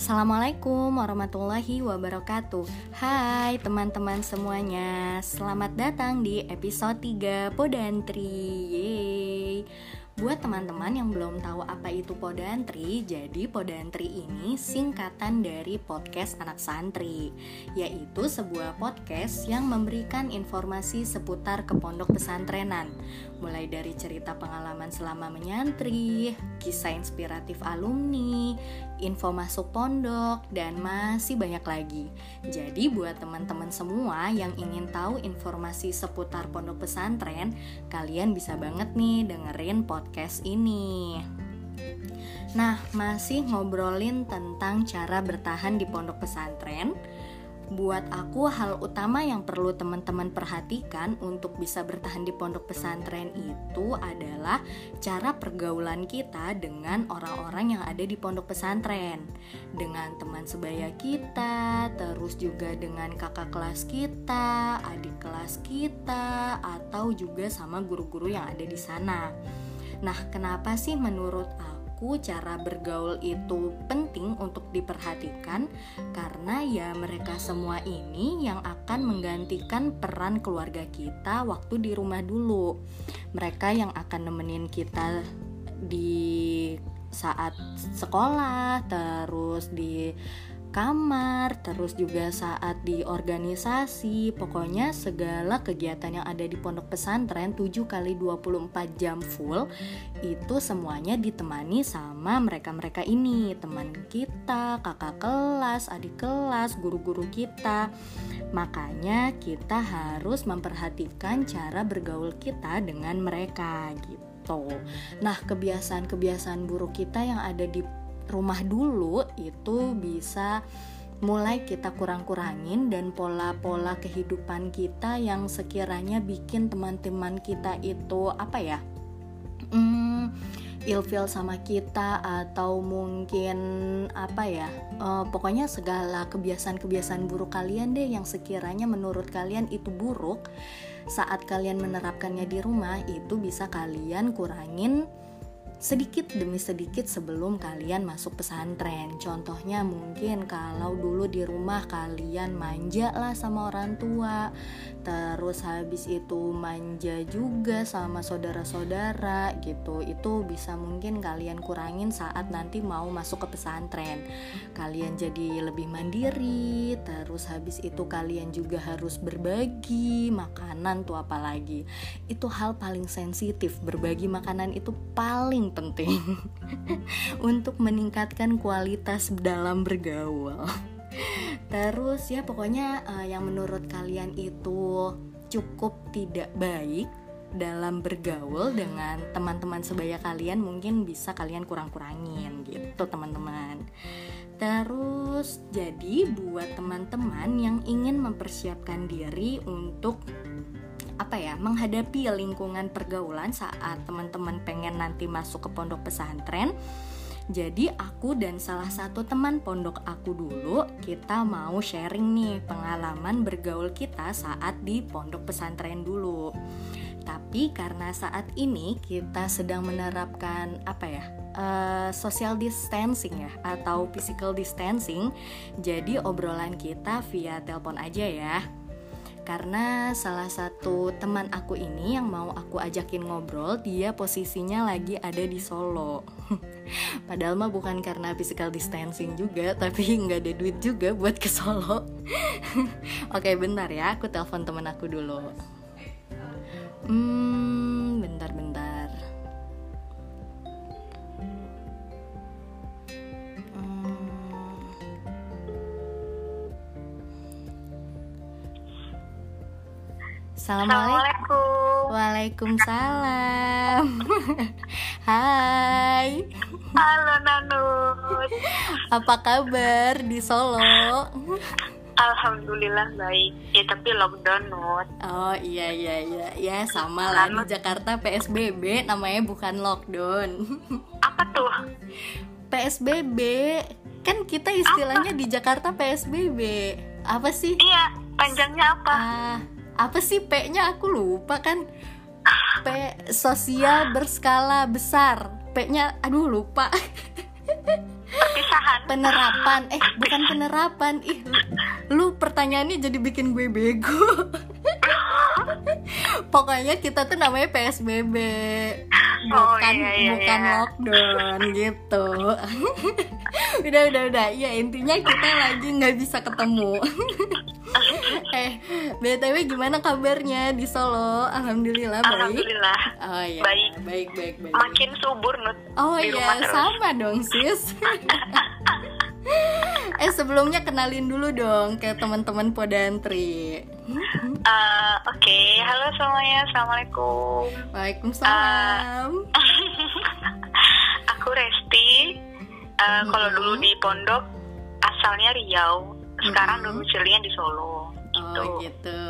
Assalamualaikum warahmatullahi wabarakatuh. Hai teman-teman semuanya. Selamat datang di episode 3 Podantri. Yeay. Buat teman-teman yang belum tahu apa itu Podantri, jadi Podantri ini singkatan dari podcast anak santri, yaitu sebuah podcast yang memberikan informasi seputar kepondok pesantrenan, mulai dari cerita pengalaman selama menyantri, kisah inspiratif alumni, info masuk pondok, dan masih banyak lagi. Jadi buat teman-teman semua yang ingin tahu informasi seputar pondok pesantren, kalian bisa banget nih dengerin podcast ini. Nah, masih ngobrolin tentang cara bertahan di pondok pesantren buat aku hal utama yang perlu teman-teman perhatikan untuk bisa bertahan di pondok pesantren itu adalah cara pergaulan kita dengan orang-orang yang ada di pondok pesantren. Dengan teman sebaya kita terus juga dengan kakak kelas kita adik kelas kita atau juga sama guru-guru yang ada di sana. Nah kenapa sih menurut aku aku cara bergaul itu penting untuk diperhatikan karena ya mereka semua ini yang akan menggantikan peran keluarga kita waktu di rumah dulu. Mereka yang akan nemenin kita di saat sekolah, terus di kamar, terus juga saat di organisasi, pokoknya segala kegiatan yang ada di pondok pesantren 7 kali 24 jam full itu semuanya ditemani sama mereka-mereka ini, teman kita, kakak kelas, adik kelas, guru-guru kita. Makanya kita harus memperhatikan cara bergaul kita dengan mereka gitu. Nah, kebiasaan-kebiasaan buruk kita yang ada di rumah dulu itu bisa mulai kita kurang-kurangin dan pola-pola kehidupan kita yang sekiranya bikin teman-teman kita itu apa ya hmm, ilfil sama kita atau mungkin apa ya uh, pokoknya segala kebiasaan-kebiasaan buruk kalian deh yang sekiranya menurut kalian itu buruk saat kalian menerapkannya di rumah itu bisa kalian kurangin sedikit demi sedikit sebelum kalian masuk pesantren. Contohnya mungkin kalau dulu di rumah kalian manja lah sama orang tua, terus habis itu manja juga sama saudara-saudara gitu. Itu bisa mungkin kalian kurangin saat nanti mau masuk ke pesantren. Kalian jadi lebih mandiri, terus habis itu kalian juga harus berbagi makanan tuh apalagi. Itu hal paling sensitif, berbagi makanan itu paling penting untuk meningkatkan kualitas dalam bergaul. Terus ya pokoknya uh, yang menurut kalian itu cukup tidak baik dalam bergaul dengan teman-teman sebaya kalian mungkin bisa kalian kurang-kurangin gitu teman-teman. Terus jadi buat teman-teman yang ingin mempersiapkan diri untuk apa ya menghadapi lingkungan pergaulan saat teman-teman pengen nanti masuk ke pondok pesantren jadi aku dan salah satu teman pondok aku dulu kita mau sharing nih pengalaman bergaul kita saat di pondok pesantren dulu. Tapi karena saat ini kita sedang menerapkan apa ya uh, social distancing ya atau physical distancing, jadi obrolan kita via telepon aja ya karena salah satu teman aku ini yang mau aku ajakin ngobrol dia posisinya lagi ada di Solo padahal mah bukan karena physical distancing juga tapi nggak ada duit juga buat ke Solo. Oke bentar ya aku telepon teman aku dulu. Hmm bentar Assalamualaikum. Waalaikumsalam. Hai. Halo Nanut. Apa kabar di Solo? Alhamdulillah baik. Ya tapi lockdown Nut. Oh iya iya iya. Ya sama lah di Jakarta PSBB namanya bukan lockdown. Apa tuh? PSBB. Kan kita istilahnya apa? di Jakarta PSBB. Apa sih? Iya, panjangnya apa? Ah, apa sih P-nya aku lupa kan. P sosial berskala besar. P-nya aduh lupa. Perpisahan. Penerapan. Eh bukan penerapan. Ih lu, lu pertanyaannya jadi bikin gue bego pokoknya kita tuh namanya PSBB Oh, bukan iya, iya, bukan iya. lockdown gitu. Udah udah udah. Ya intinya kita lagi nggak bisa ketemu. Eh btw gimana kabarnya di Solo? Alhamdulillah baik. Alhamdulillah. Oh iya. Baik. baik baik baik makin subur nut Oh iya, sama dong sis. eh sebelumnya kenalin dulu dong ke teman-teman Podantri. Eh, oke halo semuanya assalamualaikum Waalaikumsalam. aku Resti Eh, kalau dulu di pondok asalnya Riau sekarang Mm-mm. domisilinya di Solo gitu oh gitu.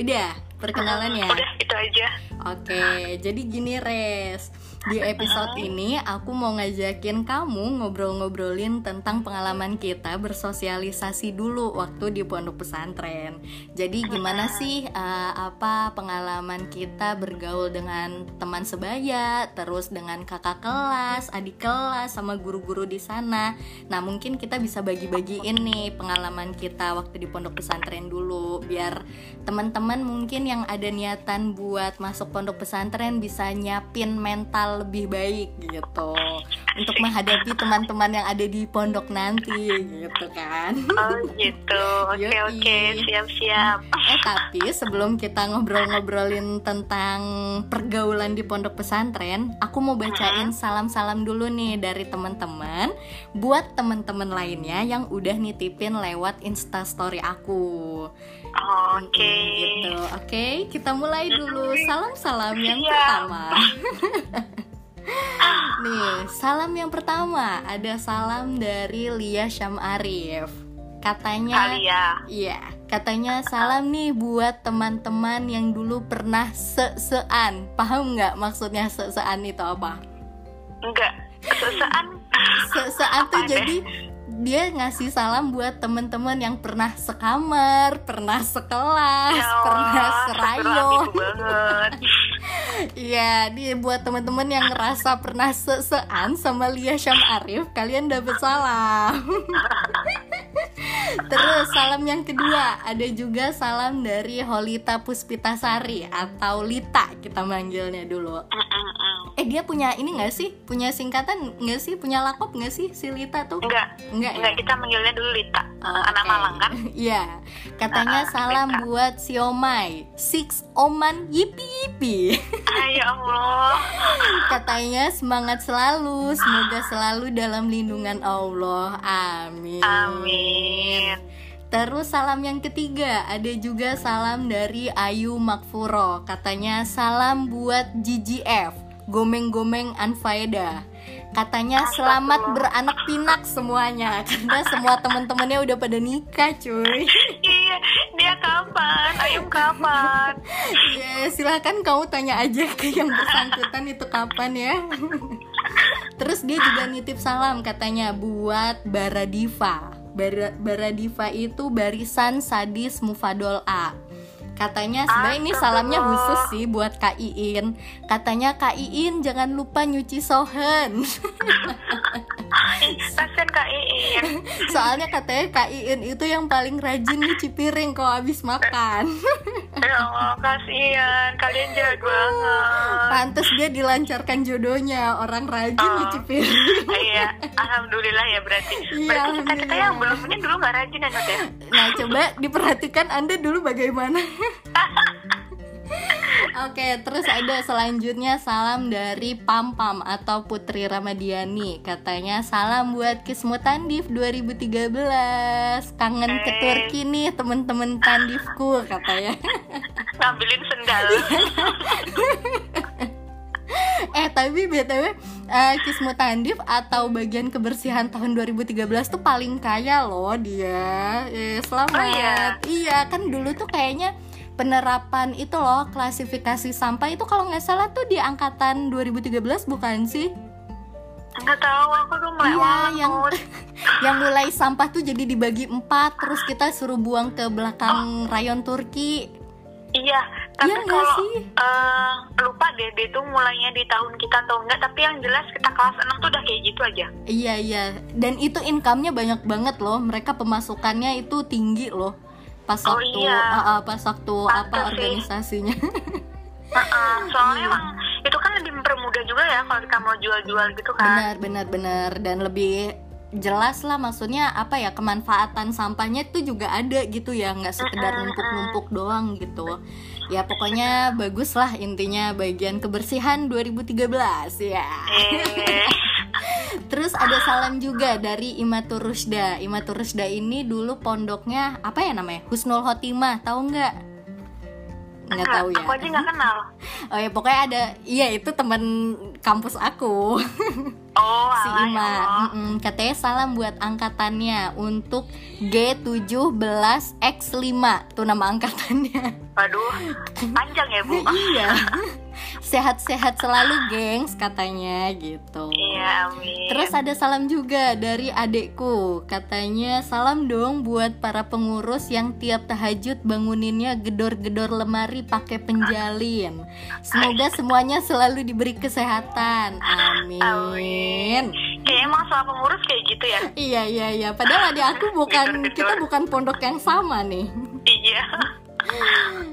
Udah perkenalan ya. udah itu aja Oke, jadi gini Res. Di episode ini aku mau ngajakin kamu ngobrol-ngobrolin tentang pengalaman kita bersosialisasi dulu waktu di pondok pesantren. Jadi gimana sih eh, apa pengalaman kita bergaul dengan teman sebaya, terus dengan kakak kelas, adik kelas sama guru-guru di sana. Nah, mungkin kita bisa bagi-bagiin nih pengalaman kita waktu di pondok pesantren dulu biar teman-teman mungkin yang ada niatan buat masuk pondok pesantren bisa nyiapin mental lebih baik gitu untuk menghadapi teman-teman yang ada di pondok nanti gitu kan. oh gitu oke oke siap siap Eh tapi sebelum kita ngobrol-ngobrolin tentang pergaulan di pondok pesantren, aku mau bacain salam-salam dulu nih dari teman-teman buat teman-teman lainnya yang udah nitipin lewat Instastory aku. oke Gitu. Oke, kita mulai dulu. Salam-salam yang Siap. pertama. Nih, salam yang pertama ada salam dari Lia Syam Arif. Katanya Iya, katanya salam nih buat teman-teman yang dulu pernah se-sean. Paham nggak maksudnya se-sean itu apa? enggak kesesaan Se-sean tuh Apa deh? Dia ngasih salam buat teman-teman yang pernah sekamar, pernah sekelas, Ya pernah Allah, banget Iya, dia buat teman-teman yang ngerasa pernah se-sean sama Lia Syam Arif, kalian dapet salam. Terus salam yang kedua, ada juga salam dari Holita Puspitasari atau Lita kita manggilnya dulu. Eh dia punya ini nggak sih? Punya singkatan nggak sih? Punya lakop nggak sih si Lita tuh? enggak Enggak ya? enggak kita manggilnya dulu Lita Oh, anak oke. Malang kan Iya. Katanya Ah, salam Lita. buat Siomai, Six Oman Yipi Yipi. ah, ya Allah Katanya semangat selalu, semoga selalu dalam lindungan Allah. Amin. amin Terus salam yang ketiga, ada juga salam dari Ayu Makfuro. Katanya salam buat GGF, Gomeng-gomeng Anfaeda. Katanya selamat beranak pinak semuanya karena semua teman-temannya udah pada nikah, cuy. iya dia kapan ayam kapan Ya, silahkan kamu tanya aja ke yang bersangkutan itu kapan ya. Terus dia juga nitip salam katanya buat Baradiva. Bara, Baradiva itu barisan sadis Mufadol A. Katanya sebenarnya ini salamnya khusus sih buat Kak Iin. Katanya Kak Iin jangan lupa nyuci sohen. Kasian kak Iin Soalnya katanya Kak Iin itu yang paling rajin nyuci piring kalau habis makan. ya Allah kasian kalian jahat banget Pantes dia dilancarkan jodohnya orang rajin Oh. nyuci piring. iya alhamdulillah ya berarti Iya, berarti kita kita yang belum ini dulu nggak rajin ya Nah coba diperhatikan Anda dulu bagaimana Oke terus ada selanjutnya salam dari Pam Pam atau Putri Ramadiani. Katanya salam buat Kismu Tandif 2013 Kangen ke Eh. Turki nih temen-temen Tandifku katanya. Ngambilin sendal. Eh tapi BTW eh, Kismu Tandif atau bagian kebersihan tahun 2013 tuh paling kaya loh dia. Eh, Selamat. Oh, iya? Iya kan dulu tuh kayaknya penerapan itu loh klasifikasi sampah itu kalau nggak salah tuh di angkatan 2013 bukan sih? nggak tahu aku tuh Iya melewat yang yang mulai sampah tuh jadi dibagi empat terus kita suruh buang ke belakang rayon Turki. iya Tapi Iya kalau sih? eh, lupa deh, dia tuh mulainya di tahun kita atau enggak. Tapi yang jelas kita kelas 6 tuh udah kayak gitu aja. Iya iya, dan itu income-nya banyak banget loh. Mereka pemasukannya itu tinggi loh. Pas Oh, waktu iya. ah, ah, pas waktu Pantes apa sih. organisasinya. Heeh, soalnya Iya. emang itu kan lebih mempermudah juga ya kalau kita mau jual-jual gitu kan. benar benar benar dan lebih jelas lah maksudnya apa ya kemanfaatan sampahnya itu juga ada gitu ya nggak sekedar numpuk-numpuk doang gitu ya pokoknya bagus lah intinya bagian kebersihan 2013 ya. Eh, terus ada salam juga dari Imatur Rusda. Imatur Rusda ini dulu pondoknya apa ya namanya Husnul Khotimah tahu nggak nggak enggak, tahu ya Aku aja nggak kenal. oh ya pokoknya ada iya itu teman kampus aku Oh, si ya Ima Allah. Mm-mm. katanya salam buat angkatannya untuk G17X5 tuh nama angkatannya Waduh, panjang ya bu. iya sehat-sehat selalu gengs katanya gitu Iya, amin. Terus ada salam juga dari adekku Katanya salam dong buat para pengurus yang tiap tahajud banguninnya gedor-gedor lemari pakai penjalin Semoga semuanya selalu diberi kesehatan Amin Amin. Kayak emang soal pengurus kayak gitu ya. Iya iya iya Padahal adik aku bukan. Kita bukan pondok yang sama nih Iya.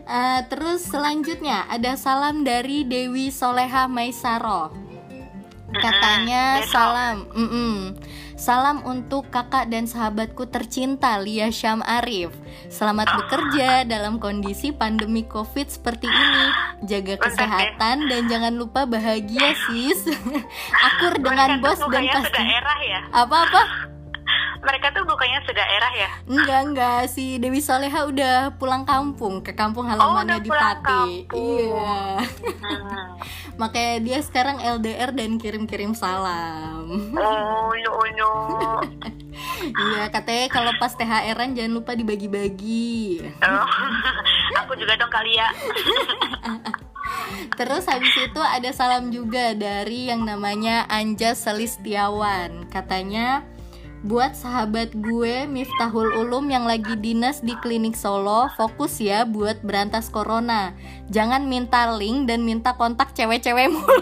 Eh, Terus selanjutnya ada salam dari Dewi Soleha Maisaro Katanya salam, mm-mm. salam untuk kakak dan sahabatku tercinta Lia Syam Arif. Selamat bekerja dalam kondisi pandemi COVID seperti ini. Jaga kesehatan dan jangan lupa bahagia sis. Akur dengan bos dan bukannya pasti sedaerah ya. Mereka tuh bukannya sedaerah ya. Enggak enggak si Dewi Soleha udah pulang kampung ke kampung halamannya udah di Pati. Iya. Hmm. Makanya dia sekarang LDR dan kirim-kirim salam. Oh, no, no. Iya, katanya kalau pas THR-an jangan lupa dibagi-bagi. Oh, Aku juga dong kali ya. Terus habis itu ada salam juga dari yang namanya Anja Selistiawan. Katanya buat sahabat gue Miftahul Ulum yang lagi dinas di klinik Solo, fokus ya buat berantas corona. Jangan minta link dan minta kontak cewek-cewek mulu.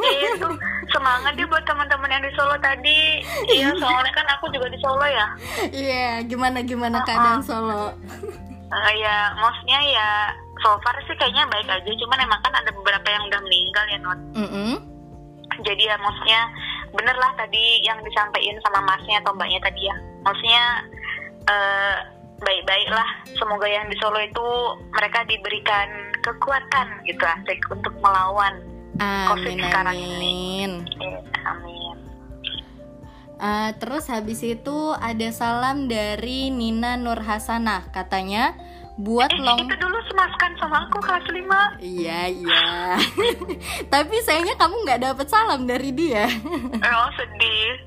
Iya itu semangat dia buat teman-teman yang di Solo tadi. Iya, soalnya kan aku juga di Solo ya. Iya, gimana gimana keadaan Solo? Eh, ya, maksudnya ya so far sih kayaknya baik aja. Cuman emang kan ada beberapa yang udah meninggal ya, Not. Mm-mm. Jadi ya maksudnya bener lah tadi yang disampaikan sama masnya atau mbaknya tadi ya. Maksudnya eh, baik-baik lah. Semoga yang di Solo itu mereka diberikan kekuatan gitu asik untuk melawan. Amin sekarang amin. Eh, amin. Eh, terus habis itu ada salam dari Nina Nur Hasanah katanya buat Eh, long itu dulu semaskan sama aku kelas 5 iya iya tapi sayangnya kamu nggak dapet salam dari dia Oh sedih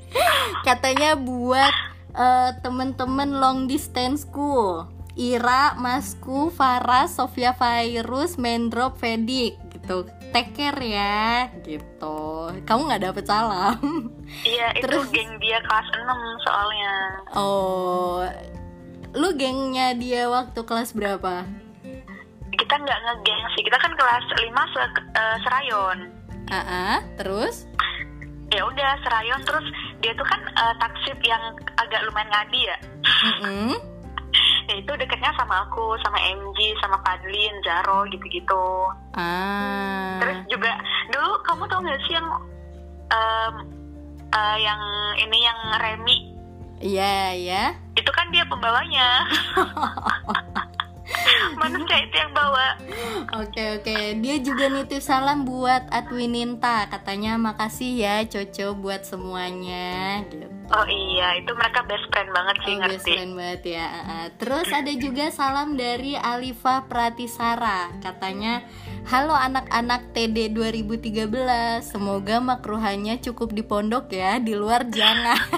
katanya buat eh, temen-temen long distance school Ira, Masku, Farah, Sofia Virus, Mendrop, Fedik gitu. Take care ya gitu. Kamu nggak dapet salam. Iya itu Terus? geng dia kelas 6 soalnya Oh, lu gengnya dia waktu kelas berapa? Kita nggak ngegeng sih. Kita kan kelas 5 se eh, serayon. Ah, ah, terus? Ya udah serayon. Terus dia tuh kan eh, taksib yang agak lumayan ngadi ya. Mm-mm. Ya itu deketnya sama aku Sama MG, sama Fadlin, Zaro gitu-gitu. Ah, Terus juga Dulu kamu tau gak sih yang em, eh, Yang ini yang Remi iya ya. Itu kan dia pembawanya Manusia itu yang bawa Oke oke, dia juga nitip salam buat Atwininta. Katanya makasih ya Coco buat semuanya. Gitu. Oh iya, itu mereka best friend banget sih Oh, best ngerti. friend banget ya. Terus ada juga salam dari Alifa Pratisara. Katanya, halo anak-anak TD 2013. Semoga makruhannya cukup di pondok ya, di luar jangan.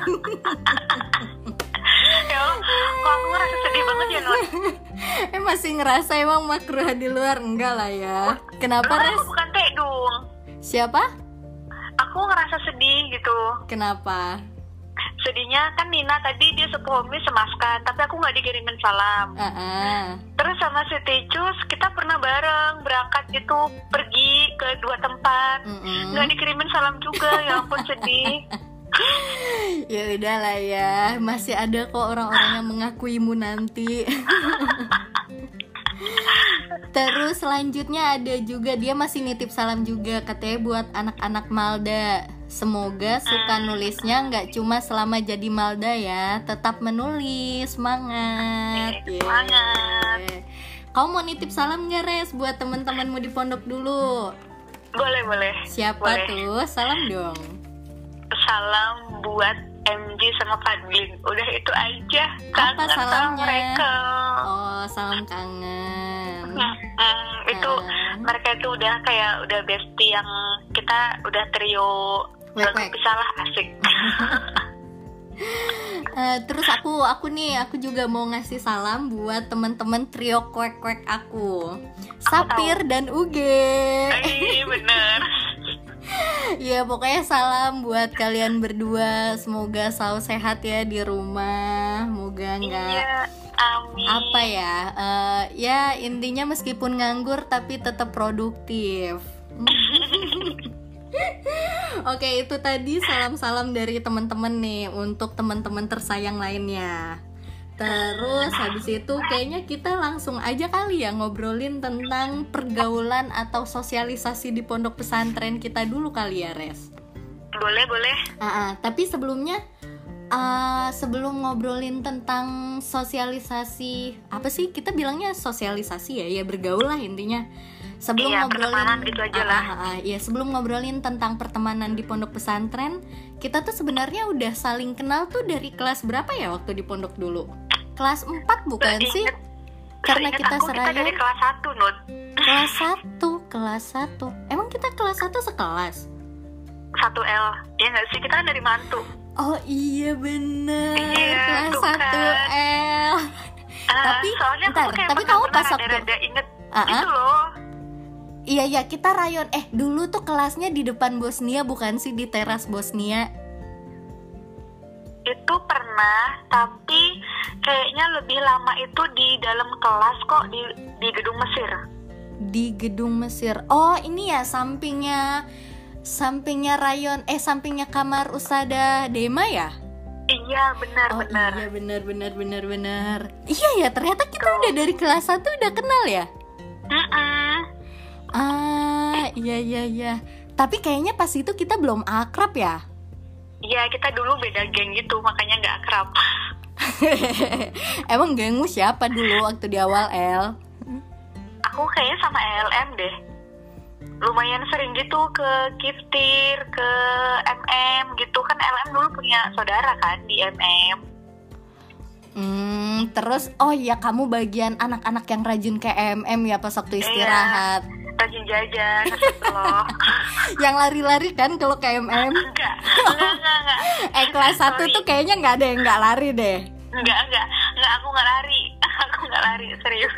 Ya kok aku ngerasa sedih banget ya Nur. eh masih ngerasa emang makruh di luar enggak lah ya. Kenapa Karena res? aku bukan tekdung. Siapa? Aku ngerasa sedih gitu. Kenapa? Sedihnya kan Nina tadi dia sepuhomi semaskan tapi aku nggak dikirimin salam. Ah, ah. terus sama si Ticus kita pernah bareng berangkat gitu pergi ke dua tempat. Nggak dikirimin salam juga ya ampun sedih. Ya udahlah ya masih ada kok orang-orang yang mengakuimu nanti terus selanjutnya ada juga dia masih nitip salam juga katanya buat anak-anak Malda. Semoga suka nulisnya nggak cuma selama jadi Malda ya tetap menulis. Semangat. Semangat. kamu mau nitip salam nggak res? Buat teman-temanmu di pondok dulu. Boleh boleh. Siapa boleh. tuh? Salam dong. Salam buat MG sama Fadlin udah itu aja. Apa Kangen sama salamnya? mereka. Oh salam kangen. Hmm, hmm, itu mereka itu udah kayak udah bestie yang kita udah trio. Wek, gak wek. bisa lah asik. Eh, terus aku aku nih aku juga mau ngasih salam buat teman-teman trio kuek kuek aku Sapir dan Uge. Ih, bener ya pokoknya salam buat kalian berdua. Semoga selalu sehat ya di rumah. Moga nggak iya amin. apa ya eh, ya intinya meskipun nganggur tapi tetap produktif. Oke itu tadi salam-salam dari teman-teman nih untuk teman-teman tersayang lainnya. Terus habis itu kayaknya kita langsung aja kali ya ngobrolin tentang pergaulan atau sosialisasi di pondok pesantren kita dulu kali ya Res. boleh boleh. Ah, ah, tapi sebelumnya ah, sebelum ngobrolin tentang sosialisasi apa sih? Kita bilangnya sosialisasi ya ya bergaul lah intinya sebelum Iya, ngobrolin gitu aja lah. Ah, ah, ah, ya sebelum ngobrolin tentang pertemanan di pondok pesantren kita tuh sebenarnya udah saling kenal tuh dari kelas berapa ya waktu di pondok dulu? Kelas 4 bukan sih? Seinget- karena seinget kita aku, kita seraya dari kelas 1 Nut. Kelas 1 kelas 1 emang kita kelas 1 sekelas? 1 L. Ya nggak sih? Kita kan dari mantu. Oh iya bener. Iya, kelas 1 kan. L. Ah, Tapi, soalnya bentar, tapi kamu pas waktu- rada-rada inget Ah, itu ah. loh Iya ya kita rayon. Eh dulu tuh kelasnya di depan Bosnia bukan sih? Di teras Bosnia. Itu pernah tapi kayaknya lebih lama itu di dalam kelas kok di di gedung Mesir. Di gedung Mesir. Oh ini ya sampingnya Sampingnya rayon Eh sampingnya kamar Usada Dema ya? Iya benar Oh benar. iya bener bener bener bener Iya ya ternyata kita udah dari kelas 1 udah kenal ya? Mm-mm. Ah iya iya iya. Tapi kayaknya pas itu kita belum akrab ya? Iya kita dulu beda geng gitu makanya nggak akrab. Emang gengmu siapa dulu waktu di awal L? aku kayaknya sama LM deh. Lumayan sering gitu ke Giftir ke MM gitu. Kan LM dulu punya saudara kan di MM Hmm, terus oh iya kamu bagian anak-anak yang rajin ke MM ya pas waktu istirahat. rajin jajan loh Yang lari-lari kan kalau ke MM. enggak enggak enggak enggak Eh kelas 1 Sorry. tuh kayaknya nggak ada yang nggak lari deh. enggak enggak enggak aku nggak lari aku nggak lari serius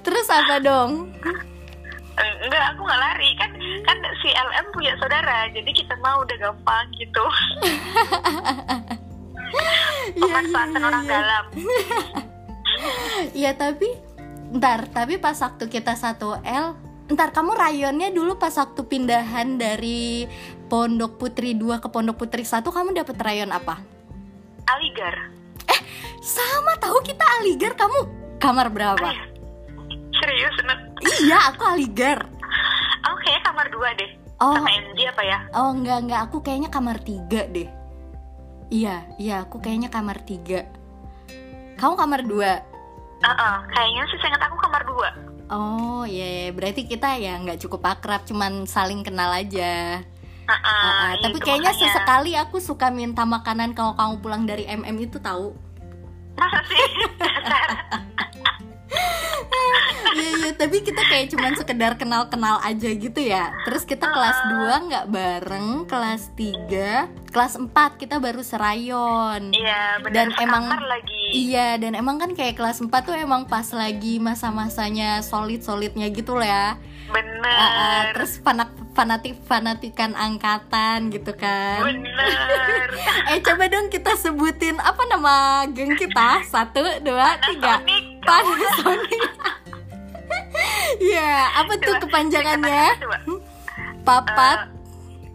Terus apa dong? Enggak aku nggak lari kan kan si LM punya saudara jadi kita mau udah gampang gitu Iya, pemanfaatan orang dalam. Iya tapi ntar tapi pas waktu kita satu L Ntar kamu rayonnya dulu pas waktu pindahan dari Pondok Putri 2 ke Pondok Putri 1 kamu dapet rayon apa? Aligar. Sama tahu kita Aligar kamu kamar berapa? serius Nut? iya aku Aligar. Aku kayaknya kamar dua deh. Oh. sama MG apa ya? Oh enggak enggak. Aku kayaknya kamar 3 deh Iya iya aku kayaknya kamar 3 Kamu kamar 2 Heeh, kayaknya sih saya ingat aku kamar dua Oh iya iya. berarti kita ya nggak cukup akrab cuman saling kenal aja Heeh, Ah, ah, Tapi itu kayaknya makanya. sesekali aku suka minta makanan kalau kamu pulang dari MM itu tahu masa sih. Iya iya tapi kita kayak cuman sekedar kenal-kenal aja gitu ya Terus kita kelas 2 nggak bareng Kelas 3 Kelas 4 kita baru serayon iya Dan benar emang- sekamar lagi Iya, dan emang kan kayak kelas 4 tuh emang pas lagi masa-masanya solid-solidnya gitu lah ya. Bener. Ah, ah, terus fanak fanatik fanatikan angkatan gitu kan. Bener. eh coba dong kita sebutin apa nama geng kita? Satu, dua, tiga. Panasonic. Iya, apa tuh Coba, kepanjangannya? coba. Papat.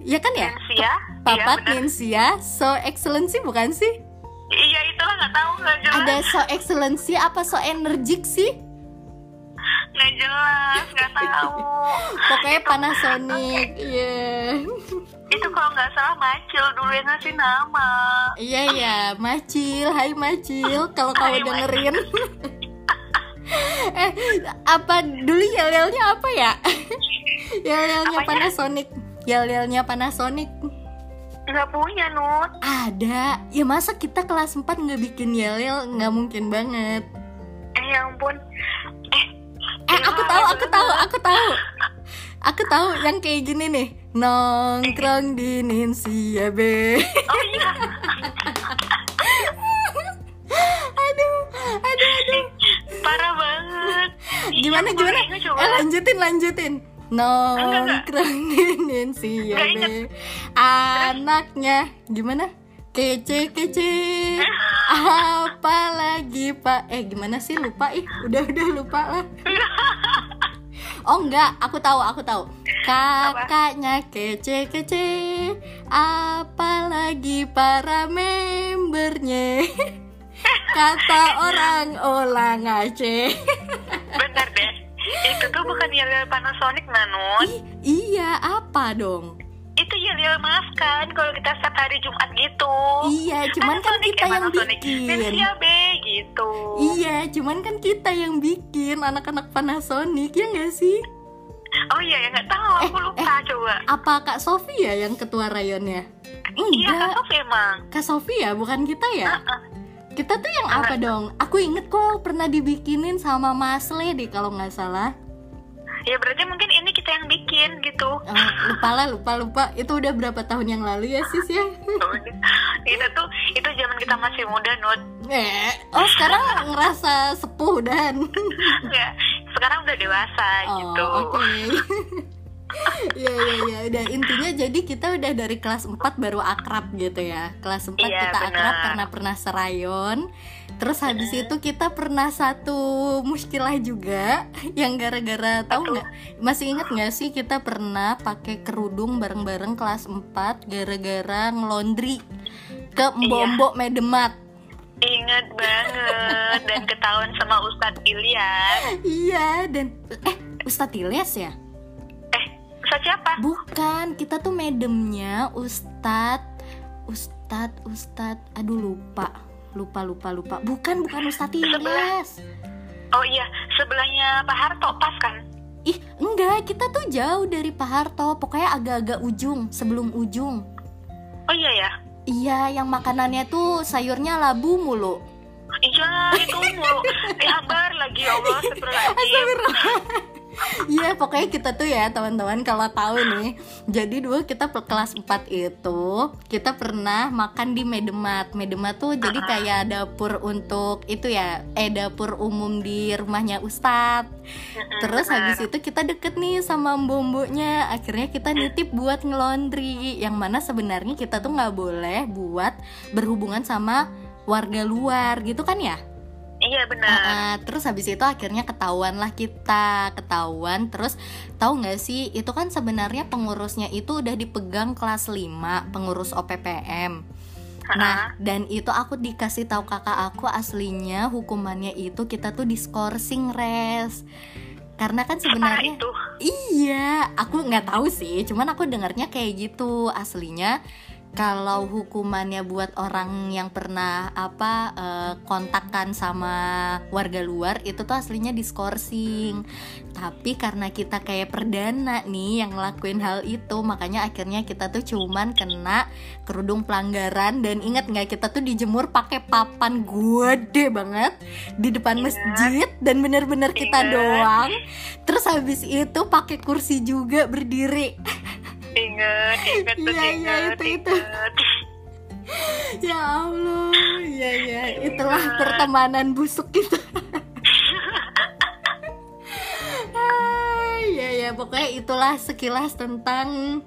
ya kan ya? Nensia. Papat iya, bener. Ninsia, so excellency bukan sih? Iya itulah nggak tahu nggak jelas. Ada so excellency apa so energik sih? Nggak jelas nggak tahu. Pokoknya Panasonic. Iya. Itu kalau nggak salah Macil dulu yang ngasih nama. Iya iya, Macil, hai Macil, kalau Macil. dengerin. Eh, apa dulu yel-yelnya apa ya? Yel-yelnya? Panasonic. Yel-yelnya Panasonic. Nggak punya Nut. Ada. Ya masa kita kelas 4 nggak bikin yel-yel? Nggak mungkin banget. Eh ya ampun. Eh. Eh, aku tahu, aku tahu, aku tahu. Aku tahu yang kayak gini nih. Nongkrong di Ninsia be. Oh iya. aduh, aduh. Parah banget. Gimana Iya, gimana? Eh lanjutin lanjutin. Nongkrong di Ninsia Nggak be. inget. Anaknya gimana? Kece kece. Apalagi pak? Eh gimana sih lupa ih? Udah udah lupa lah. Oh enggak, aku tahu, aku tahu. Kakaknya kece kece, apalagi para membernya. Kata orang olang Aceh. Bener deh. Itu tuh bukan yel-yel Panasonic Nanut. Ih, iya, apa dong? Itu yel-yel maafkan kalau kita setiap hari Jumat gitu. Iya, cuman kan Panasonic, kita eh, yang Panasonic. bikin. Nensia be gitu. Iya, cuman kan kita yang bikin anak-anak Panasonic ya nggak sih? Oh iya ya nggak tahu aku Eh, lupa coba. Apa Kak Sofi ya yang ketua rayonnya? Iya Kak Enggak, Sofi emang. Kak Sofi ya, bukan kita ya? Heeh. Kita tuh yang apa dong? Aku inget kok pernah dibikinin sama Mas Le deh kalau nggak salah. Ya berarti mungkin ini kita yang bikin gitu. Oh, lupa lah, lupa lupa. Itu udah berapa tahun yang lalu ya sis ya? itu tuh itu zaman kita masih muda Nut. Eh, oh sekarang ngerasa sepuh dan. Ya, sekarang udah dewasa Oh, gitu. oke. Iya iya iya udah intinya jadi kita udah dari kelas 4 baru akrab gitu ya. Kelas 4 Iya, kita akrab benar. karena pernah serayon. Terus habis itu kita pernah satu muskilah juga yang gara-gara tahu tuh? nggak? Masih inget nggak sih kita pernah pakai kerudung bareng-bareng kelas 4 gara-gara ngelondri ke Iya. Mbok Medemat. Ingat banget dan ketahuan sama Ustadz Ilyas. Iya dan eh Ustadz Ilyas ya? Ustadz siapa? Bukan, kita tuh medemnya Ustadz. Ustadz Ustadz. Aduh lupa. Lupa lupa lupa. Bukan bukan Ustadz Ilyas. Oh iya, sebelahnya Pak Harto pas kan? Ih enggak kita tuh jauh dari Pak Harto. Pokoknya agak-agak ujung Sebelum ujung. Oh iya ya. Iya yang makanannya tuh sayurnya labu mulu. Iya, itu mulu. Dihambar lagi ya Allah astagfirullahaladzim. Iya pokoknya kita tuh ya teman-teman kalau tahu nih Jadi dulu kita pe- kelas 4 itu Kita pernah makan di Medemat. Medemat tuh jadi kayak dapur untuk itu ya Eh dapur umum di rumahnya Ustadz. Terus habis itu kita deket nih sama mbok-mboknya Akhirnya kita nitip buat ngelondri Yang mana sebenarnya kita tuh nggak boleh buat berhubungan sama warga luar gitu kan ya Iya benar. Ah, terus habis itu akhirnya ketahuan lah kita ketahuan terus tahu nggak sih itu kan sebenarnya pengurusnya itu udah dipegang kelas 5 pengurus OPPM Nah, dan itu aku dikasih tahu kakak aku aslinya hukumannya itu kita tuh diskorsing res. Karena kan sebenarnya itu. Iya, aku nggak tahu sih. Cuman aku dengarnya kayak gitu. Aslinya kalau hukumannya buat orang yang pernah apa eh, kontakkan sama warga luar itu tuh aslinya diskorsing. Tapi karena kita kayak perdana nih yang ngelakuin hal itu, makanya akhirnya kita tuh cuman kena kerudung pelanggaran dan ingat nggak kita tuh dijemur pakai papan gede banget di depan Ingat. masjid dan bener-bener kita Ingat. doang. Terus habis itu pakai kursi juga berdiri. Ingat tuh Iya, iya, itu, itu. ya Allah. Ya ya itulah pertemanan busuk kita. Ya ya pokoknya itulah sekilas tentang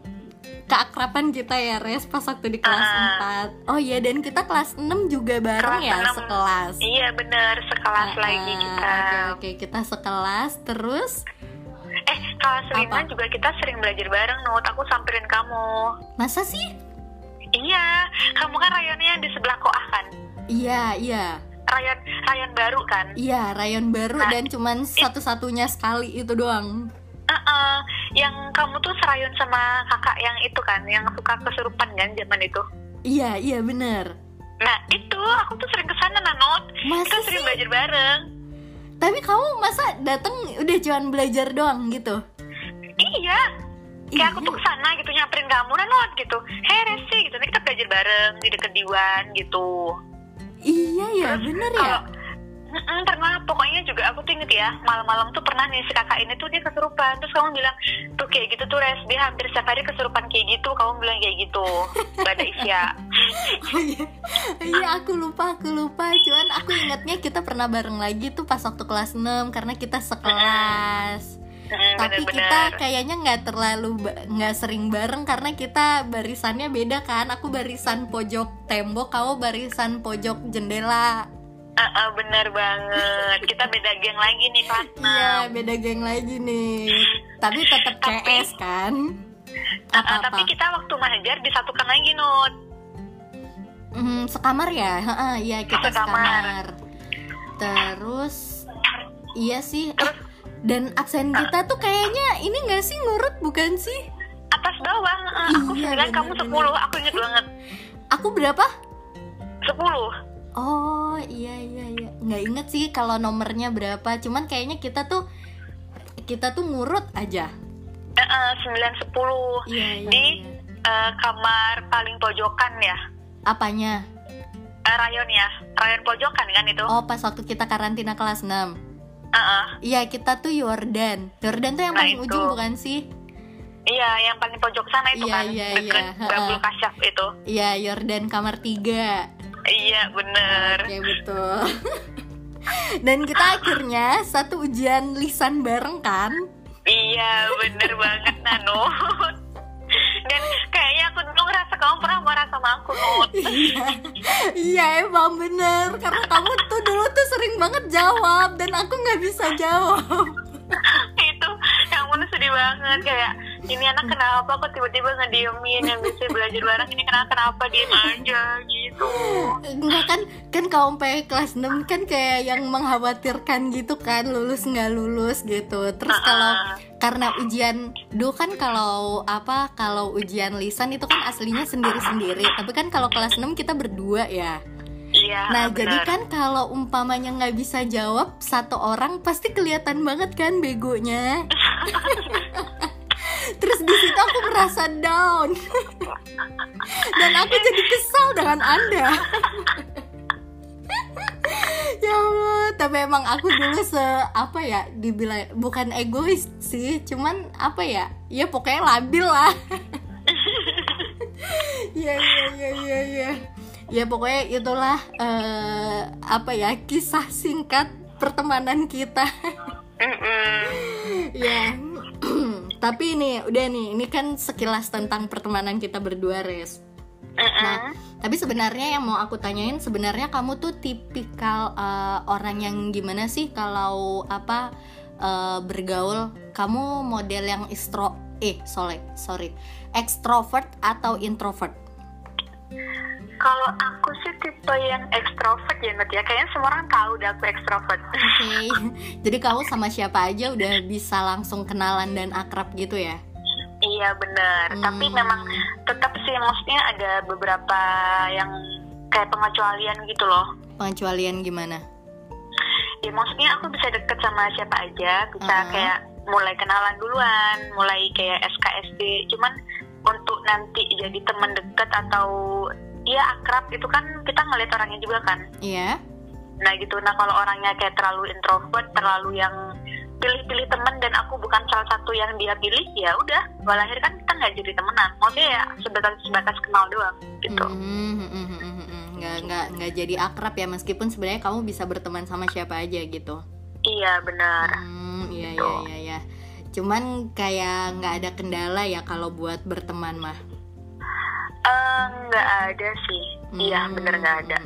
keakraban kita ya Res pas waktu di kelas Ah. 4 Oh iya. Dan kita kelas 6 juga bareng Kelas ya enam. sekelas. Iya bener, sekelas Ah, lagi kita. Oke oke. Kita sekelas. Terus Eh, lima Apa? juga kita sering belajar bareng, Nut. Aku samperin kamu. Masa sih? Iya, kamu kan rayonnya di sebelah Koah kan? Iya iya Rayon, rayon baru kan? Iya rayon baru Nah, dan cuman satu-satunya sekali itu doang Heeh, yang kamu tuh serayon sama kakak yang itu kan, yang suka kesurupan kan zaman itu. Iya iya bener Nah, itu aku tuh sering ke sana, Nanot. Masa Kita sering sih? belajar bareng. Tapi kamu masa dateng udah cuman belajar doang gitu? Iya, kayak aku tuh ke sana gitu nyamperin kamu, Nanot gitu. Hei Resi gitu, Nih kita belajar bareng di deket Diwan gitu. Iya ya Terus bener ya kalau- Mm-mm, pernah. Pokoknya juga aku tuh inget ya malam-malam tuh pernah nih si kakak ini tuh dia kesurupan. Terus kamu bilang tuh kayak gitu tuh res. Dia hampir setiap hari kesurupan kayak gitu. Kamu bilang kayak gitu. Pada Isya Oh iya. Iya aku lupa aku lupa. Cuman aku ingatnya kita pernah bareng lagi tuh pas waktu kelas 6 Karena kita sekelas. Mm, Tapi bener-bener. kita kayaknya nggak terlalu ba- nggak sering bareng karena kita barisannya beda kan. Aku barisan pojok tembok, kamu barisan pojok jendela. Ah, ah, bener banget kita beda geng lagi nih kelas Iya, 6 beda geng lagi nih. Tapi tetap CS kan? Ah, Apa-apa? tapi kita waktu mengajar disatukan lagi Nut Hmm, sekamar ya? Heeh, Iya kita Sekamar. sekamar. Terus iya sih. Eh, dan absen kita tuh kayaknya ini nggak sih ngurut bukan sih? atas bawah ah, aku Iya, 9 kamu. 10 aku inget banget Aku berapa? 10 Oh iya iya iya nggak inget sih kalau nomornya berapa. Cuman kayaknya kita tuh kita tuh ngurut aja. 9 10 Iya iya. Di iya. eh, kamar paling pojokan ya Apanya? Eh, rayon ya rayon pojokan kan itu Oh pas waktu kita karantina kelas 6 Ah, ah. Iya kita tuh Yordan. Yordan tuh yang Nah, paling itu. ujung bukan sih? Iya, yang paling pojok sana itu Iya, kan, iya, deket iya. Gabul. Kasyaf itu. Iya Yordan kamar 3 Iya, bener. Oke betul. Dan kita akhirnya satu ujian lisan bareng kan? Iya, bener banget Nano. Dan kayaknya aku dulu ngerasa kamu pernah marah sama aku. Iya, iya emang bener karena kamu tuh dulu tuh sering banget jawab dan aku nggak bisa jawab. itu yang mana sedih banget kayak ini anak kenapa kok tiba-tiba ngediemin yang bisa belajar bareng ini kenapa kenapa diem aja gitu Enggak kan kan kamu sampai kelas 6 kan kayak yang mengkhawatirkan gitu kan lulus nggak lulus gitu. Terus kalau karena ujian dulu kan kalau apa kalau ujian lisan itu kan aslinya sendiri-sendiri. Tapi kan kalau kelas 6 kita berdua ya. iya Nah, bener. jadi kan kalau umpamanya nggak bisa jawab satu orang pasti kelihatan banget kan begonya. Terus di situ aku merasa down. Dan aku jadi kesal dengan Anda. ya Allah, tapi emang aku dulu se apa ya dibilang bukan egois sih, cuman apa ya? Ya pokoknya labil lah. ya ya ya ya ya. Ya pokoknya itulah eh, apa ya kisah singkat pertemanan kita. Ya. Tapi ini udah nih, ini kan sekilas tentang pertemanan kita berdua, Res. Mm-mm. Nah, tapi sebenarnya yang mau aku tanyain sebenarnya kamu tuh tipikal eh, orang yang gimana sih kalau apa eh, bergaul? Kamu model yang extro eh sorry, sorry. Extrovert atau introvert? Kalau aku sih tipe yang ekstrovert ya Nut ya Kayaknya semua orang tahu deh aku ekstrovert Oke. Jadi kamu sama siapa aja udah bisa langsung kenalan dan akrab gitu ya? Iya bener Hmm. Tapi memang tetap sih maksudnya ada beberapa yang kayak pengecualian gitu loh Pengecualian gimana? Ya maksudnya aku bisa deket sama siapa aja Bisa Uh-uh. kayak mulai kenalan duluan Mulai kayak SKSD Cuman untuk nanti jadi teman deket atau ya akrab itu kan kita ngeliat orangnya juga kan Iya. Nah gitu, nah kalau orangnya kayak terlalu introvert, terlalu yang pilih-pilih temen dan aku bukan salah satu yang dia pilih, ya udah. Walahir kan kita nggak jadi temenan maksudnya ya sebatas sebatas kenal doang gitu Hmm, hmm, hmm, hmm, hmm. nggak nggak nggak jadi akrab ya meskipun sebenarnya kamu bisa berteman sama siapa aja gitu iya benar Hmm, iya iya iya iya. Cuman kayak nggak ada kendala ya kalau buat berteman mah. Eh, nggak ada sih iya Hmm, bener nggak ada.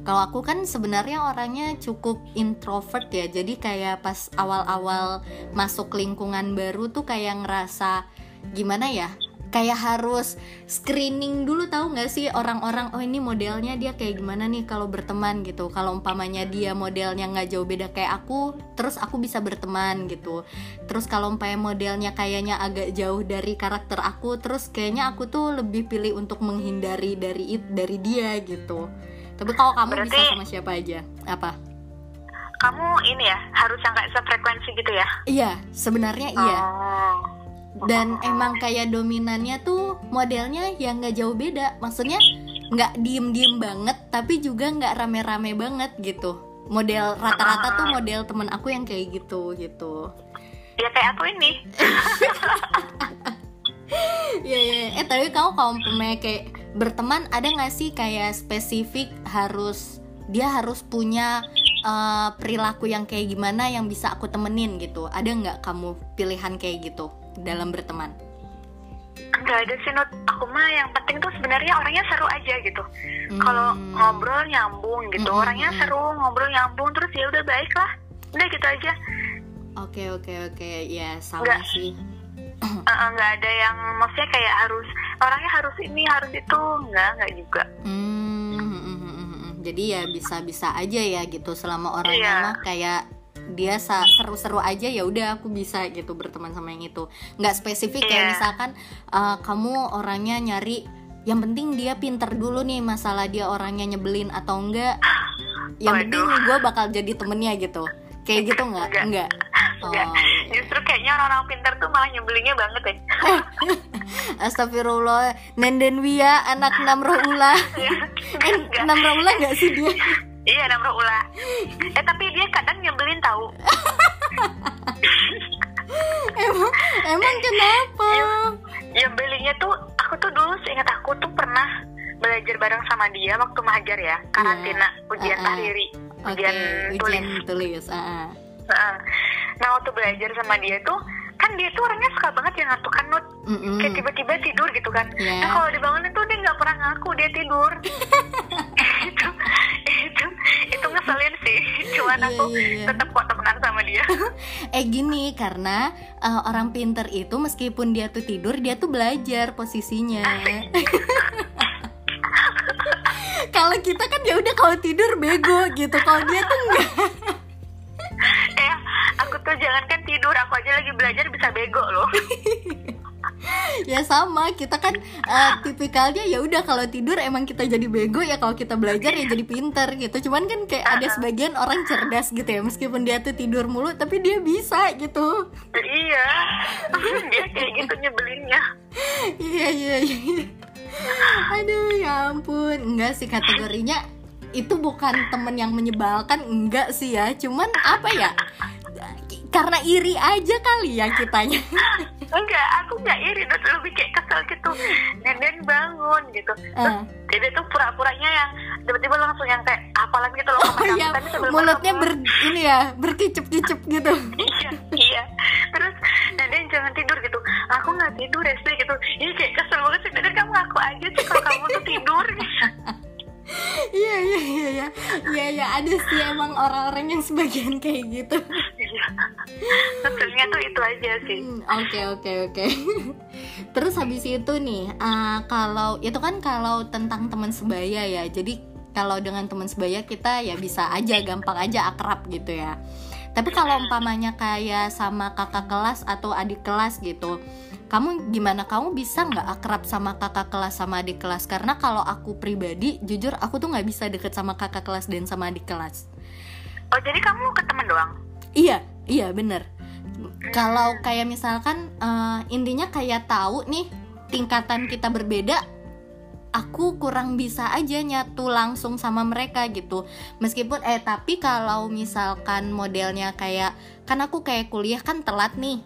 Kalau aku kan sebenarnya orangnya cukup introvert ya. Jadi kayak pas awal-awal masuk lingkungan baru tuh kayak ngerasa gimana ya? Kayak harus screening dulu tahu nggak sih orang-orang oh ini modelnya dia kayak gimana nih kalau berteman gitu. Kalau umpamanya dia modelnya nggak jauh beda kayak aku, terus aku bisa berteman gitu. Terus kalau umpamanya modelnya kayaknya agak jauh dari karakter aku, terus kayaknya aku tuh lebih pilih untuk menghindari dari it dari dia gitu. Tapi kalau kamu bisa Berarti- sama siapa aja? Apa? kamu ini ya harus yang kayak sefrekuensi gitu ya Iya, sebenarnya iya. Dan emang kayak dominannya tuh modelnya yang nggak jauh beda. Maksudnya nggak diem-diem banget, tapi juga nggak rame-rame banget gitu. Model rata-rata tuh model temen aku yang kayak gitu gitu. ya kayak aku ini Iya, iya. Eh tapi kamu kalau umpamanya kayak berteman ada nggak sih kayak spesifik harus dia harus punya eh, perilaku yang kayak gimana yang bisa aku temenin gitu? Ada nggak kamu pilihan kayak gitu dalam berteman? nggak ada sih Nut aku mah yang penting tuh sebenarnya orangnya seru aja gitu kalau Hmm. ngobrol nyambung gitu Mm-mm. orangnya seru ngobrol nyambung terus ya udah baik lah udah gitu aja Oke oke oke ya sama Nggak. sih. Nggak ada yang maksudnya kayak harus orangnya harus ini harus itu nggak nggak juga Hmm, hmm, hmm, hmm, hmm, hmm. Jadi ya bisa-bisa aja ya gitu selama orangnya Iya. mah kayak dia seru-seru aja ya udah aku bisa gitu berteman sama yang itu. Nggak spesifik kayak Iya. misalkan uh, kamu orangnya nyari yang penting dia pinter dulu nih masalah dia orangnya nyebelin atau enggak. Yang Waduh. penting gue bakal jadi temennya gitu. Kayak gitu nggak? Enggak. Enggak. Enggak. Oh, justru kayaknya orang-orang pintar tuh malah nyebelinnya banget ya Astagfirullah, Nenden Wia, anak Namroh Ulah. Eh, Enggak. Namroh Ulah nggak sih dia? Iya namanya ulah eh tapi dia kadang nyebelin tahu emang emang kenapa nyebelinnya tuh aku tuh dulu seingat aku tuh pernah belajar bareng sama dia waktu mahajar ya karantina ujian Uh-uh. tahriri oke ujian tulis ujian tulis ah, ah. Heeh. nah waktu belajar sama dia tuh kan dia tuh orangnya suka banget yang ngantukan nut Mm-mm. kayak tiba-tiba tidur gitu kan. Iya. nah kalau dibangunin tuh dia nggak pernah ngaku dia tidur. Itu itu itu ngeselin sih. Cuman Iya, aku iya, iya. tetap kok temenan sama dia. Eh gini karena uh, orang pinter itu meskipun dia tuh tidur dia tuh belajar posisinya. Kalau kita kan ya udah kalau tidur bego gitu. Kalau dia tuh enggak aku tuh jangankan tidur aku aja lagi belajar bisa bego loh. Ya sama kita kan uh, tipikalnya ya udah kalau tidur emang kita jadi bego ya kalau kita belajar ya jadi pinter gitu. Cuman kan kayak ada sebagian orang cerdas gitu ya meskipun dia tuh tidur mulu tapi dia bisa gitu. Iya dia kayak gitu nyebelinnya. Iya iya iya. Aduh ya ampun. Enggak sih kategorinya itu bukan temen yang menyebalkan enggak sih ya. Cuman apa ya karena iri aja kali ya kitanya. Enggak aku nggak iri terus lebih kayak kesel gitu. Nenden bangun gitu. Terus Ah. dia tuh pura-puranya yang tiba-tiba langsung yang kayak apalan gitu loh oh ya sebelum mulutnya ber ini ya berkicep-kicep gitu. Iya iya. Terus nenden jangan tidur gitu. Aku nggak tidur SD gitu. Ini kayak kesel banget sih. Nenden kamu ngaku aja sih kalau kamu tuh tidur iya iya iya iya iya iya ada sih emang orang-orang yang sebagian kayak gitu keselnya tuh itu aja sih Hmm, Oke oke oke. Terus habis itu nih, ah, kalau itu kan kalau tentang teman sebaya ya. Jadi kalau dengan teman sebaya kita ya bisa aja gampang aja akrab gitu ya. Tapi kalau umpamanya kayak sama kakak kelas atau adik kelas gitu, kamu gimana? Kamu bisa nggak akrab sama kakak kelas sama adik kelas? Karena kalau aku pribadi, jujur aku tuh nggak bisa deket sama kakak kelas dan sama adik kelas. oh jadi kamu ke temen doang Iya, iya bener. Kalau kayak misalkan eh, intinya kayak tahu nih tingkatan kita berbeda, aku kurang bisa aja nyatu langsung sama mereka gitu. Meskipun eh tapi kalau misalkan modelnya kayak kan aku kayak kuliah kan telat nih.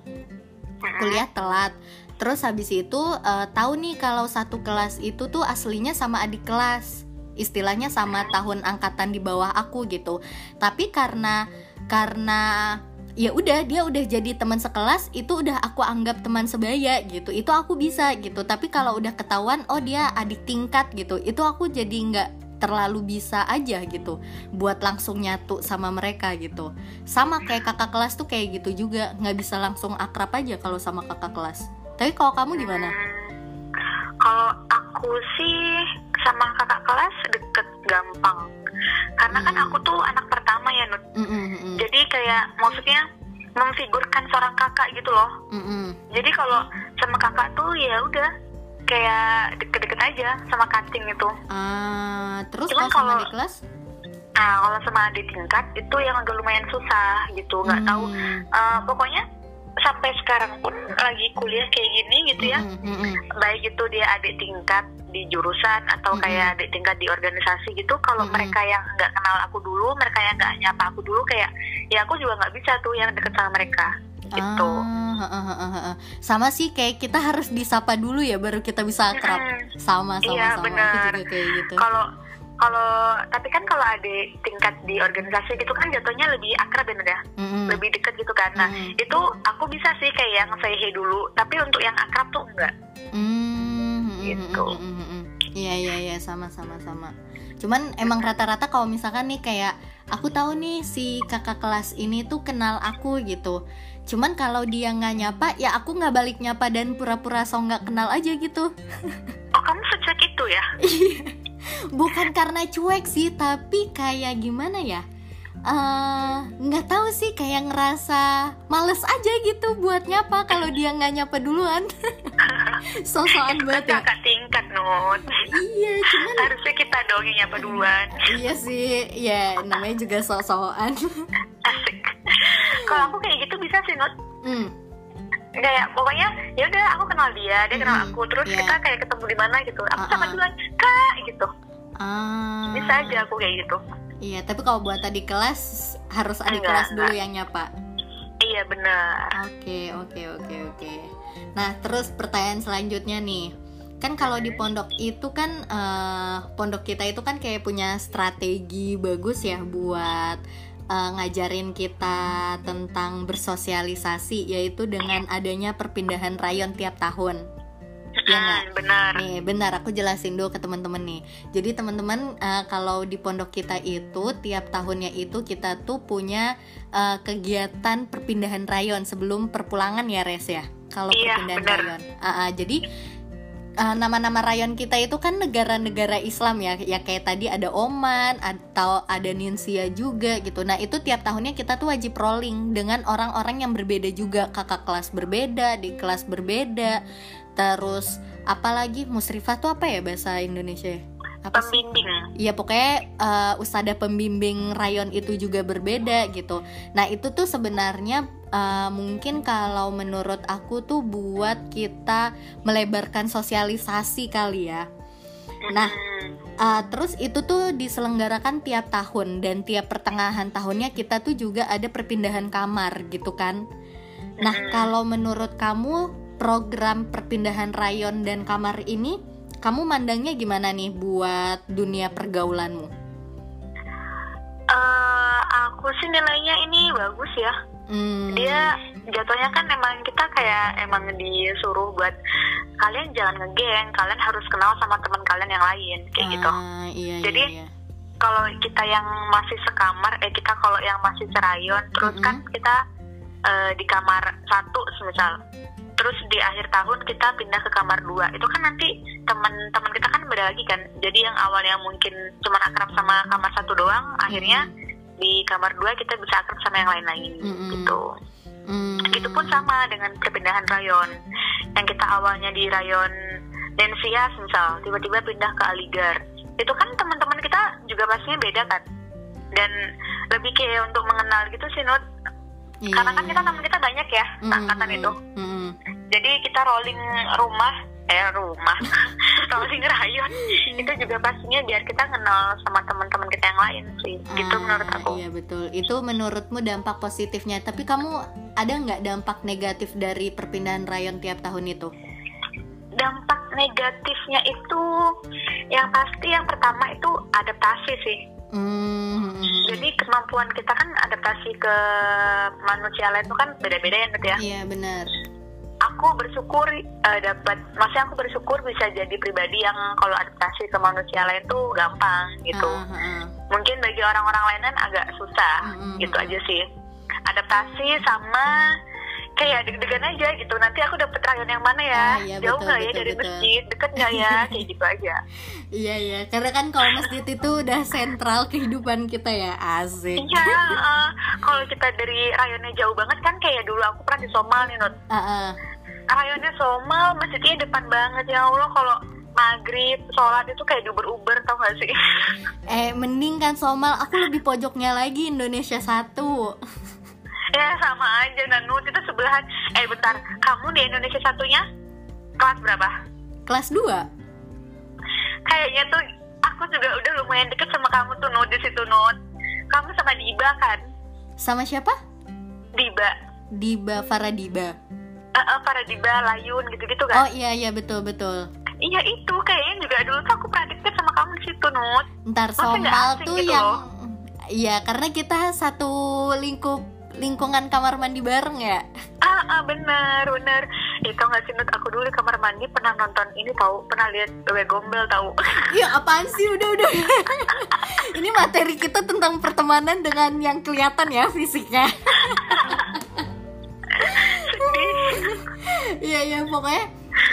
Kuliah telat. terus habis itu uh, tahu nih kalau satu kelas itu tuh aslinya sama adik kelas. Istilahnya sama tahun angkatan di bawah aku gitu. Tapi karena karena ya udah dia udah jadi teman sekelas itu udah aku anggap teman sebaya gitu. Itu aku bisa gitu. Tapi kalau udah ketahuan oh dia adik tingkat gitu. Itu aku jadi nggak terlalu bisa aja gitu buat langsung nyatu sama mereka gitu sama kayak kakak kelas tuh kayak gitu juga nggak bisa langsung akrab aja kalau sama kakak kelas tapi kalau kamu gimana? Kalau aku sih sama kakak kelas deket gampang karena kan aku tuh anak pertama ya Nut mm -hmm. jadi kayak maksudnya memfigurkan seorang kakak gitu loh mm -hmm. jadi kalau sama kakak tuh ya udah kayak deket-deket aja sama kating itu ah terus Cuman kalau sama di kelas Nah, kalau sama di tingkat itu yang agak lumayan susah gitu, nggak mm. tahu. Uh, pokoknya sampai sekarang pun lagi kuliah kayak gini gitu ya mm -hmm. baik itu dia adik tingkat di jurusan atau mm -hmm. kayak adik tingkat di organisasi gitu kalau mm -hmm. mereka yang nggak kenal aku dulu mereka yang nggak nyapa aku dulu kayak ya aku juga nggak bisa tuh yang deket sama mereka gitu. Ah, sama sih kayak kita harus disapa dulu ya baru kita bisa akrab. Mm -hmm. sama sama iya, sama. Bener. aku juga kayak gitu. Kalau kalau tapi kan kalau ada tingkat di organisasi gitu kan jatuhnya lebih akrab ya ya? Mm-hmm. lebih dekat gitu kan. Nah mm-hmm. itu aku bisa sih kayak yang say hey dulu tapi untuk yang akrab tuh enggak. Mm-hmm. gitu. iya iya iya sama sama sama. Cuman emang rata-rata kalau misalkan nih kayak aku tahu nih si kakak kelas ini tuh kenal aku gitu cuman kalau dia nggak nyapa ya aku nggak balik nyapa dan pura-pura so nggak kenal aja gitu. Oh kamu sejak itu ya? Iya. Bukan karena cuek sih tapi kayak gimana ya? Eh, nggak uh, tahu sih kayak ngerasa males aja gitu buat nyapa kalau dia nggak nyapa duluan. Sosokan kan banget ya. kakak tingkat not iya cuman harusnya kita dong yang nyapa duluan. Iya sih ya namanya juga sosokan. Asik kalau aku kayak gitu bisa sih not hmm kayak pokoknya ya udah aku kenal dia dia kenal mm -hmm. aku terus yeah. kita kayak ketemu di mana gitu aku uh -uh. sama duluan kak gitu ah. bisa aja aku kayak gitu iya tapi kalau buat tadi kelas harus enggak, kelas dulu enggak. yang nyapa iya benar oke oke oke oke nah terus pertanyaan selanjutnya nih kan kalau di pondok itu kan uh, pondok kita itu kan kayak punya strategi bagus ya buat uh, ngajarin kita tentang bersosialisasi yaitu dengan adanya perpindahan rayon tiap tahun. Ya nggak? benar. Nih, benar. Aku jelasin dulu ke teman-teman nih. Jadi teman-teman uh, kalau di pondok kita itu tiap tahunnya itu kita tuh punya uh, kegiatan perpindahan rayon sebelum perpulangan ya Res ya. Kalau iya, perpindahan benar. rayon. Uh, uh, jadi nama nama-nama rayon kita itu kan negara-negara Islam ya. Ya kayak tadi ada Oman atau ada Ninsia juga gitu. Nah itu tiap tahunnya kita tuh wajib rolling dengan orang-orang yang berbeda juga. Kakak kelas berbeda di kelas berbeda. Terus apalagi musrifah tuh apa ya bahasa Indonesia apa pembimbing. Iya pokoknya uh, usada pembimbing rayon itu juga berbeda gitu. Nah itu tuh sebenarnya uh, mungkin kalau menurut aku tuh buat kita melebarkan sosialisasi kali ya. Nah uh, terus itu tuh diselenggarakan tiap tahun dan tiap pertengahan tahunnya kita tuh juga ada perpindahan kamar gitu kan. Nah kalau menurut kamu program perpindahan rayon dan kamar ini kamu mandangnya gimana nih buat dunia pergaulanmu? Uh, aku sih nilainya ini bagus ya. Hmm. Dia jatuhnya kan emang kita kayak emang disuruh buat kalian jangan ngegeng, kalian harus kenal sama teman kalian yang lain kayak gitu. ah, gitu. Iya, Jadi iya, iya. kalau kita yang masih sekamar, eh kita kalau yang masih serayon, terus mm -hmm. kan kita uh, di kamar satu semisal terus di akhir tahun kita pindah ke kamar dua. Itu kan nanti teman-teman kita kan beda lagi kan. Jadi yang awalnya mungkin cuma akrab sama kamar satu doang akhirnya di kamar dua kita bisa akrab sama yang lain-lain mm-hmm. gitu. Mm-hmm. itu pun sama dengan perpindahan rayon. Yang kita awalnya di rayon Densias misal tiba-tiba pindah ke Aligar itu kan teman-teman kita juga pastinya beda kan. Dan lebih kayak untuk mengenal gitu sih Nut yeah, karena kan kita teman kita banyak ya mm -hmm. angkatan itu. mm -hmm. jadi kita rolling rumah eh rumah rolling rayon itu juga pastinya biar kita kenal sama teman-teman kita yang lain sih. Gitu ah, gitu menurut aku. iya betul. Itu menurutmu dampak positifnya. Tapi kamu ada nggak dampak negatif dari perpindahan rayon tiap tahun itu? Negatifnya itu yang pasti yang pertama itu adaptasi sih. Hmm. Jadi kemampuan kita kan adaptasi ke manusia lain itu kan beda-beda ya, Nut ya. Iya benar. Aku bersyukur eh, dapat, maksudnya aku bersyukur bisa jadi pribadi yang kalau adaptasi ke manusia lain tuh gampang gitu. Ah, ah, ah. Mungkin bagi orang-orang lain kan agak susah, Mm-mm. gitu aja sih. Adaptasi sama kayak deg-degan aja gitu. Nanti aku dapet rayon yang mana ya? Ah, iya, Jauh nggak ya betul, dari betul. masjid? Deket nggak ya? Kayak gitu aja. Iya iya, karena kan kalau masjid itu udah sentral kehidupan kita ya, asik. Iya, eh, kalau kita dari rayonnya jauh banget kan kayak dulu aku pernah di Somal nih, Nut. Ah, ah. Rayonnya Somal, masjidnya depan banget ya Allah. Kalau maghrib, sholat itu kayak diuber-uber tau gak sih? Eh mending kan Somal, aku lebih pojoknya lagi Indonesia satu. Ya sama aja, Nanut. Itu sebelahan. Eh bentar, kamu di Indonesia satunya kelas berapa? Kelas 2 Kayaknya tuh aku juga udah lumayan deket sama kamu tuh, Nut, di situ, Nut. Kamu sama Diba kan? Sama siapa? Diba. Diba Faradiba. Eh, eh, para Diba, Layun, gitu-gitu Oh kan? iya iya betul betul. Iya itu, kayaknya juga dulu tuh aku pernah deket sama kamu di situ, Nut. Ntar Somal tuh gitu yang? Iya karena kita satu lingkup lingkungan kamar mandi bareng ya. Ah, ah bener, bener. Eh, tau gak sih, aku dulu di kamar mandi pernah nonton ini tahu, pernah lihat Wewe Gombel tahu. Iya apaan sih udah udah. Ini materi kita tentang pertemanan dengan yang kelihatan ya fisiknya. Iya iya pokoknya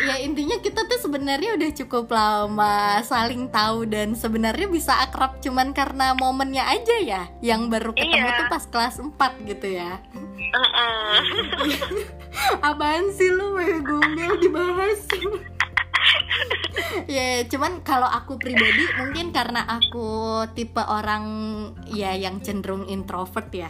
ya intinya kita tuh sebenarnya udah cukup lama saling tahu dan sebenarnya bisa akrab cuman karena momennya aja ya yang baru ketemu Iya. tuh pas kelas 4 gitu ya. Mm-mm. Apaan sih lu wewe gombel dibahas? ya cuman kalau aku pribadi mungkin karena aku tipe orang ya yang cenderung introvert ya.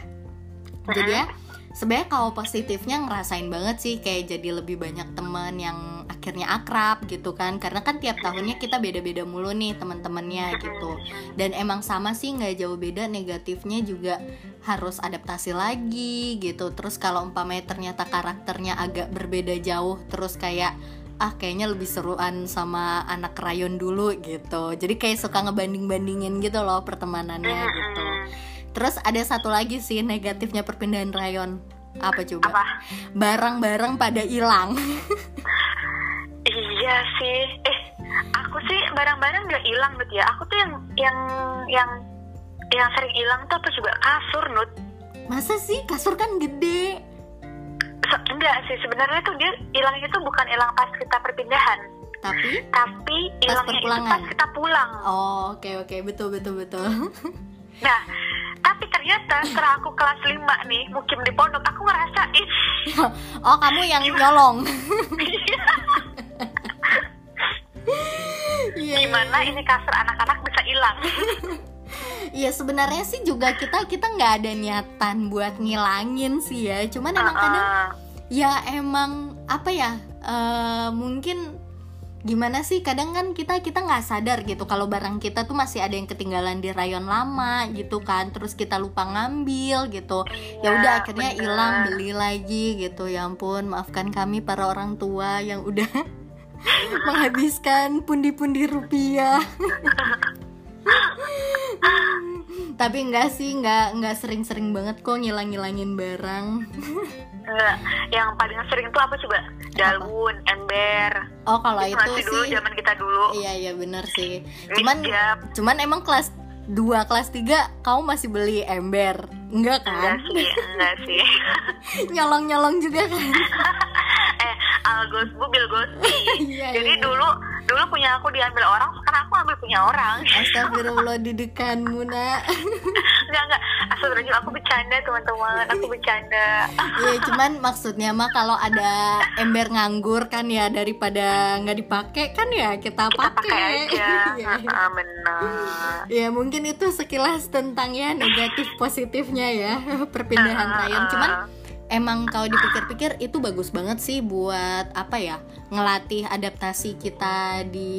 Jadi ya sebenarnya kalau positifnya ngerasain banget sih kayak jadi lebih banyak teman yang akhirnya akrab gitu kan. Karena kan tiap tahunnya kita beda-beda mulu nih teman-temannya gitu. Dan emang sama sih nggak jauh beda negatifnya juga harus adaptasi lagi gitu. Terus kalau umpamanya ternyata karakternya agak berbeda jauh terus kayak ah kayaknya lebih seruan sama anak rayon dulu gitu. Jadi kayak suka ngebanding-bandingin gitu loh pertemanannya gitu terus ada satu lagi sih negatifnya perpindahan rayon. Apa coba? Apa? barang-barang pada hilang. Iya sih. Eh, aku sih barang-barang nggak hilang Nut ya. Aku tuh yang yang yang yang sering hilang tuh apa juga kasur Nut. masa sih? Kasur kan gede. Se- enggak sih. Sebenarnya tuh dia hilangnya tuh bukan hilang pas kita perpindahan, tapi? Tapi hilangnya itu pas kita pulang. oh oke oke. Betul betul betul. Nah, tapi ternyata setelah aku kelas 5 nih, mukim di pondok, aku ngerasain oh kamu yang nyolong Iya, gimana ini kasur anak-anak bisa hilang. Iya sebenarnya sih juga kita kita nggak ada niatan buat ngilangin sih ya cuman emang kadang Heeh. ya emang apa ya eh, mungkin gimana sih? Kadang kan kita kita nggak sadar gitu kalau barang kita tuh masih ada yang ketinggalan di rayon lama gitu kan. Terus kita lupa ngambil gitu. Ya Iya, udah akhirnya hilang beli lagi gitu. Ya ampun maafkan kami para orang tua yang udah menghabiskan pundi-pundi rupiah tapi enggak sih enggak enggak sering-sering banget kok ngilang-ngilangin barang Enggak, yang paling sering tuh apa coba? Daun, ember. oh kalau Itu itu masih dulu sih zaman kita dulu. iya iya bener sih cuman Mijab. cuman emang kelas 2 kelas 3 kamu masih beli ember enggak Enggak kan sih, enggak sih. nyolong-nyolong juga kan eh, Algosbu, Bilgosbi. Iya, Jadi iya. dulu dulu punya aku diambil orang, sekarang aku ambil punya orang. Astagfirullah didekanmu nak enggak, enggak. Astagfirullahaladzim, aku bercanda teman-teman, aku bercanda. Iya cuman maksudnya mah kalau ada ember nganggur kan ya daripada nggak dipakai kan ya kita Kita pakai pakai aja. Iya. Heeh, benar. Ya mungkin itu sekilas tentang ya negatif positifnya ya perpindahan Ah, rayon. ah, Cuman emang kalau dipikir-pikir itu bagus banget sih buat apa ya ngelatih adaptasi kita di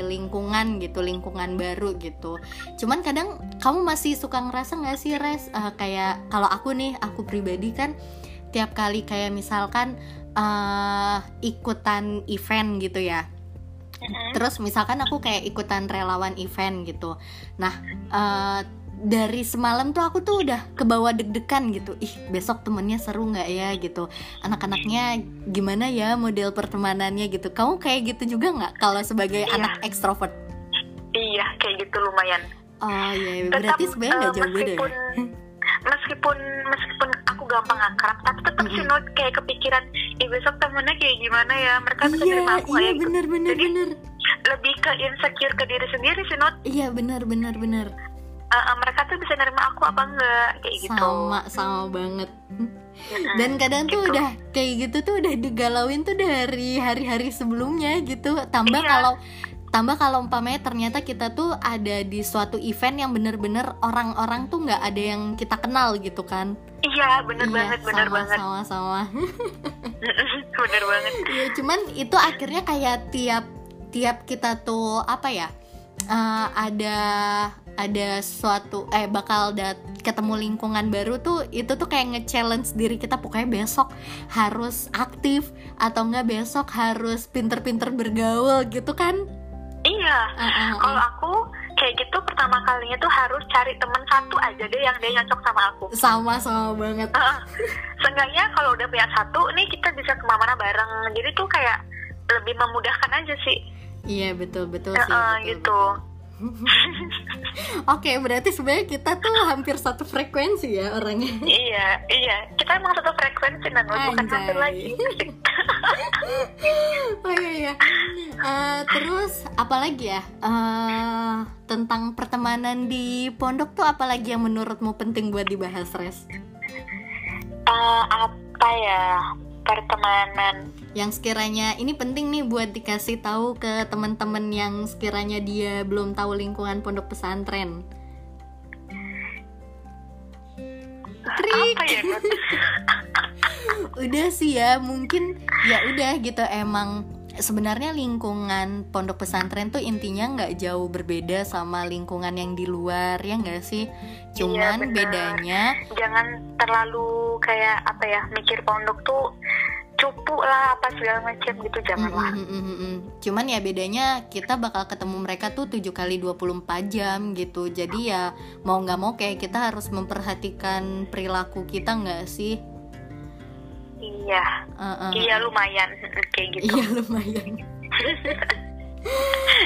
lingkungan gitu lingkungan baru gitu. Cuman kadang kamu masih suka ngerasa nggak sih res? Eh, kayak kalau aku nih aku pribadi kan tiap kali kayak misalkan eh ikutan event gitu ya. Terus misalkan aku kayak ikutan relawan event gitu. Nah uh, dari semalam tuh aku tuh udah kebawa deg-degan gitu. Ih besok temennya seru nggak ya gitu. Anak-anaknya gimana ya model pertemanannya gitu. Kamu kayak gitu juga nggak kalau sebagai Iya. anak ekstrovert? Iya kayak gitu lumayan. Oh iya berarti sebenarnya nggak eh, jauh beda ya? meskipun meskipun aku gampang akrab tapi tetap sih Mm-mm. Nut, kayak kepikiran ih besok temennya kayak gimana ya? Mereka bisa iya terima aku iya kayak gitu. bener bener Jadi, bener. lebih ke insecure ke diri sendiri sih Nut iya bener bener bener Eh, mereka tuh bisa nerima aku apa enggak? Kayak gitu. Sama sama banget. Mm-mm. dan kadang tuh Gitu. udah kayak gitu tuh udah digalauin tuh dari hari-hari sebelumnya gitu. Tambah Iya. kalau tambah kalau umpamanya ternyata kita tuh ada di suatu event yang bener-bener orang-orang tuh nggak ada yang kita kenal gitu kan. Iya bener iya banget bener sama, banget. sama sama. Bener banget. Iya, cuman itu akhirnya kayak tiap tiap kita tuh apa ya eh, ada ada suatu eh bakal dat ketemu lingkungan baru tuh itu tuh kayak nge-challenge diri kita pokoknya besok harus aktif atau enggak besok harus pinter-pinter bergaul gitu kan? Iya. Ah, ah. kalau aku kayak gitu pertama kalinya tuh harus cari temen satu aja deh yang dia nyocok sama aku. Sama sama banget. Heeh. Seenggaknya kalau udah punya satu nih kita bisa ke mana-mana bareng. Jadi tuh kayak lebih memudahkan aja sih iya betul betul sih Heeh, betul, gitu Oke, berarti sebenarnya kita tuh hampir satu frekuensi ya orangnya. iya iya kita emang satu frekuensi dan bukan hampir lagi oh iya iya. Eh, terus apalagi ya? Eh, tentang pertemanan di pondok tuh apalagi yang menurutmu penting buat dibahas, Res? Eh, apa ya pertemanan Yang sekiranya ini penting nih buat dikasih tahu ke teman-teman yang sekiranya dia belum tahu lingkungan pondok pesantren. Trik. apa ya udah sih ya mungkin ya udah gitu emang sebenarnya lingkungan pondok pesantren tuh intinya nggak jauh berbeda sama lingkungan yang di luar ya nggak sih cuman benar. bedanya jangan terlalu kayak apa ya mikir pondok tuh cupu lah apa segala macam gitu janganlah Mm, mm, mm, mm, mm. cuman ya bedanya kita bakal ketemu mereka tuh 7 kali 24 jam gitu jadi ya mau nggak mau kayak kita harus memperhatikan perilaku kita nggak sih iya. Uh, uh, iya lumayan. Kayak gitu. Iya lumayan.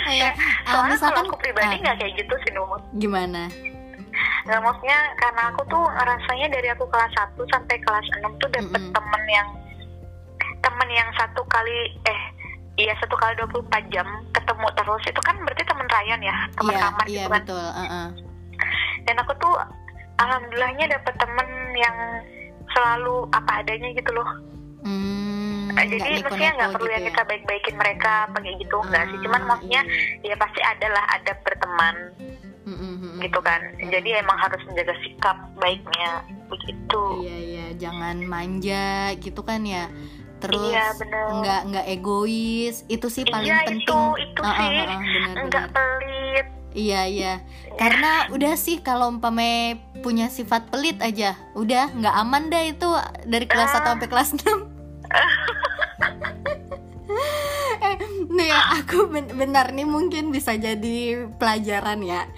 Kayak, ah, soalnya misalkan kalau aku pribadi ah, nggak kayak gitu sih Numut gimana? Nggak maksudnya karena aku tuh ngerasanya dari aku kelas 1 sampai kelas 6 tuh dapet Mm-mm. temen yang temen yang satu kali eh iya satu kali 24 jam ketemu terus. Itu kan berarti temen Ryan ya? Temen iya kamar iya gitu kan? betul uh, uh. dan aku tuh alhamdulillahnya dapet temen yang selalu apa adanya gitu loh Hmm, jadi maksudnya nggak perlu gitu yang ya. kita baik-baikin mereka apa kayak gitu enggak sih cuman Ah, maksudnya iya. ya pasti adalah ada berteman Mm, mm, mm, mm. gitu kan Mm. jadi emang harus menjaga sikap baiknya begitu Iya iya, jangan manja gitu kan ya. Terus Iya, bener. nggak nggak egois, itu sih paling iya penting. itu itu sih ah, ah, benar, nggak benar. pelit Iya iya. Karena udah sih kalau umpame punya sifat pelit aja, udah nggak aman dah itu dari kelas 1 Ah. sampai kelas 6 eh, nih aku ben- benar nih mungkin bisa jadi pelajaran ya.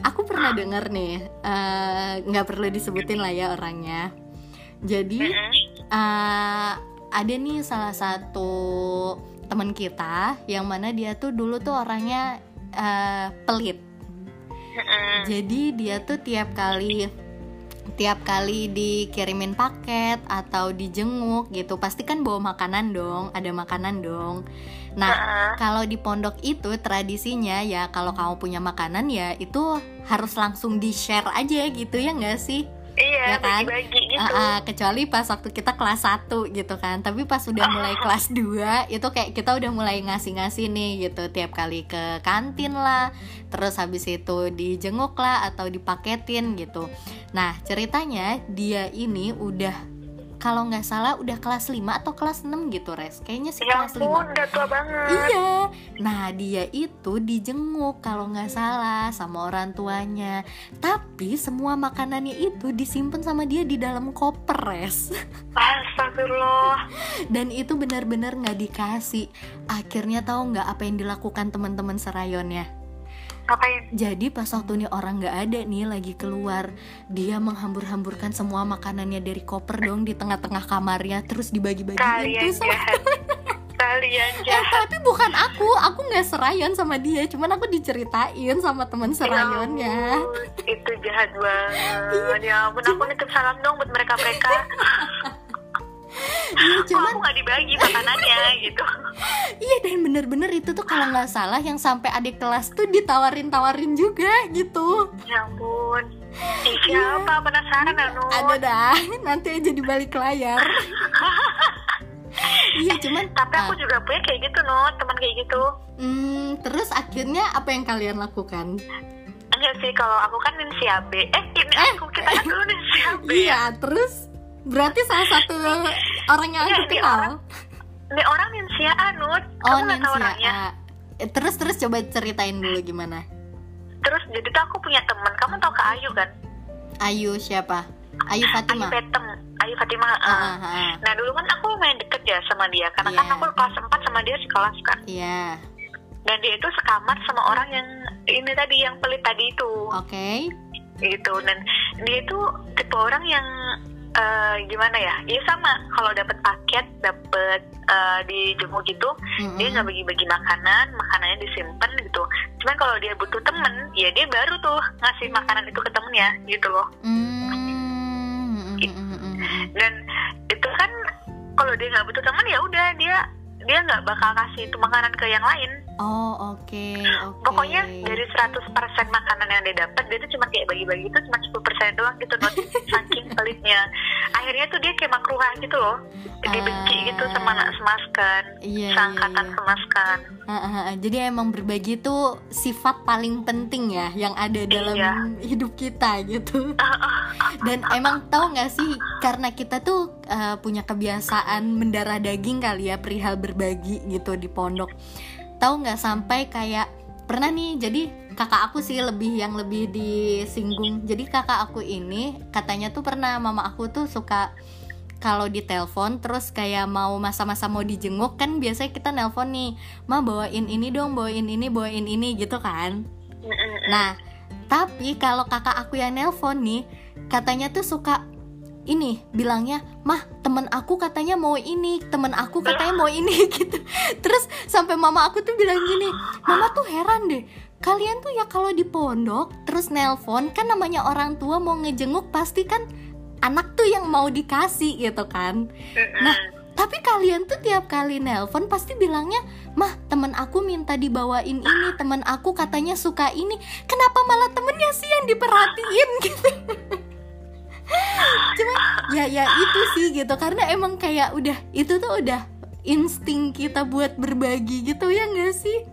Aku pernah dengar nih, eh, nggak perlu disebutin lah ya orangnya. Jadi eh, ada nih salah satu teman kita yang mana dia tuh dulu tuh orangnya eh, pelit. Mm-mm. Jadi dia tuh tiap kali tiap kali dikirimin paket atau dijenguk gitu pasti kan bawa makanan dong, ada makanan dong. Nah, Heeh. kalau di pondok itu tradisinya ya kalau kamu punya makanan ya itu harus langsung di-share aja gitu ya nggak sih? iya ya kan? bagi-bagi gitu. Ah, ah, kecuali pas waktu kita kelas 1 gitu kan. Tapi pas udah mulai kelas 2 itu kayak kita udah mulai ngasih-ngasih nih gitu tiap kali ke kantin lah. Terus habis itu dijenguk lah atau dipaketin gitu. Nah ceritanya dia ini udah kalau nggak salah udah kelas 5 atau kelas 6 gitu res kayaknya sih Ya kelas 5 ampun, udah tua banget. Iya, nah dia itu dijenguk kalau nggak salah sama orang tuanya. Tapi semua makanannya itu disimpan sama dia di dalam koper res. Astagfirullah. Dan itu benar-benar nggak dikasih. Akhirnya tahu nggak apa yang dilakukan teman-teman serayonnya? Ngapain? Jadi pas waktu ini orang nggak ada nih lagi keluar, dia menghambur-hamburkan semua makanannya dari koper dong di tengah-tengah kamarnya, terus dibagi-bagiin Kalian tuh sama jahat. Kalian Eh, jahat. tapi bukan aku, aku nggak serayon sama dia, cuman aku diceritain sama teman serayonnya. Ya itu jahat banget. Ya ampun, aku nitip salam dong buat mereka-mereka. Iya, cuman aku nggak dibagi makanannya gitu. iya dan bener-bener itu tuh kalau nggak salah yang sampai adik kelas tuh ditawarin-tawarin juga gitu. Ya ampun. Ih, siapa? Penasaran Anu? Ada dah, nanti aja di balik layar. iya, cuman Tapi aku ah, juga punya kayak gitu, no, teman kayak gitu. hmm, terus akhirnya apa yang kalian lakukan? Enggak sih, kalau aku kan ninsia B. Eh, ini aku kita kan dulu ya. Iya, terus berarti salah satu orang yang Iya, aku dia kenal. orang. Ini orang ninsia Anut. Oh, orangnya. ya. Eh, Terus terus coba ceritain dulu gimana? Terus jadi tuh aku punya teman. Kamu tahu Kak Ayu kan? Ayu siapa? Ayu Ayu Fatima. Petem. Ayu Fatima. Ah. ah, ah. Nah dulu kan aku main deket ya sama dia Karena kan Iya. aku kelas 4 sama dia sekelas kan Iya. Dan dia itu sekamar sama orang yang Ini tadi yang pelit tadi itu Oke. Gitu Dan dia itu tipe orang yang eh, Gimana ya? Ya sama. Kalau dapet paket Dapet eh, dijemur gitu Mm-mm. Dia nggak bagi-bagi makanan Makanannya disimpan gitu. Cuman kalau dia butuh temen Ya dia baru tuh Ngasih makanan itu ke temennya Gitu loh. Mm, mm, mm, mm, mm. dan itu kan kalau dia nggak butuh teman ya udah dia dia nggak bakal kasih itu makanan ke yang lain Oh, oke, oke. pokoknya dari 100% makanan yang dia dapat dia tuh cuma kayak bagi-bagi itu cuma 10% doang gitu not saking pelitnya akhirnya tuh dia kayak makruhah gitu loh dibenci Ah. gitu sama anak semaskan Iya, seangkatan iya, iya. semaskan Ah, ah, ah. Jadi emang berbagi itu sifat paling penting ya yang ada dalam Iya. hidup kita gitu. Dan emang tahu nggak sih karena kita tuh uh, punya kebiasaan mendarah daging kali ya perihal berbagi gitu di pondok. Tahu nggak sampai kayak pernah nih jadi kakak aku sih lebih yang lebih disinggung. Jadi kakak aku ini katanya tuh pernah mama aku tuh suka kalau ditelepon terus kayak mau masa-masa mau dijenguk kan biasanya kita nelpon nih ma bawain ini dong bawain ini bawain ini gitu kan nah tapi kalau kakak aku yang nelpon nih katanya tuh suka ini bilangnya mah temen aku katanya mau ini temen aku katanya mau ini gitu terus sampai mama aku tuh bilang gini mama tuh heran deh kalian tuh ya kalau di pondok terus nelpon kan namanya orang tua mau ngejenguk pasti kan anak tuh yang mau dikasih gitu kan. Nah, tapi kalian tuh tiap kali nelpon pasti bilangnya, "Mah, temen aku minta dibawain ini, temen aku katanya suka ini. Kenapa malah temennya sih yang diperhatiin gitu?" Cuma ya ya itu sih gitu. Karena emang kayak udah itu tuh udah insting kita buat berbagi gitu ya nggak sih?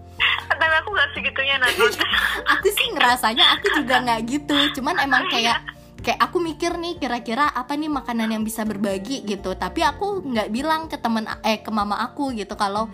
tapi aku nggak segitunya Nanut aku sih ngerasanya aku juga nggak gitu. Cuman emang kayak kayak aku mikir nih kira-kira apa nih makanan yang bisa berbagi gitu. Tapi aku nggak bilang ke temen eh ke mama aku gitu kalau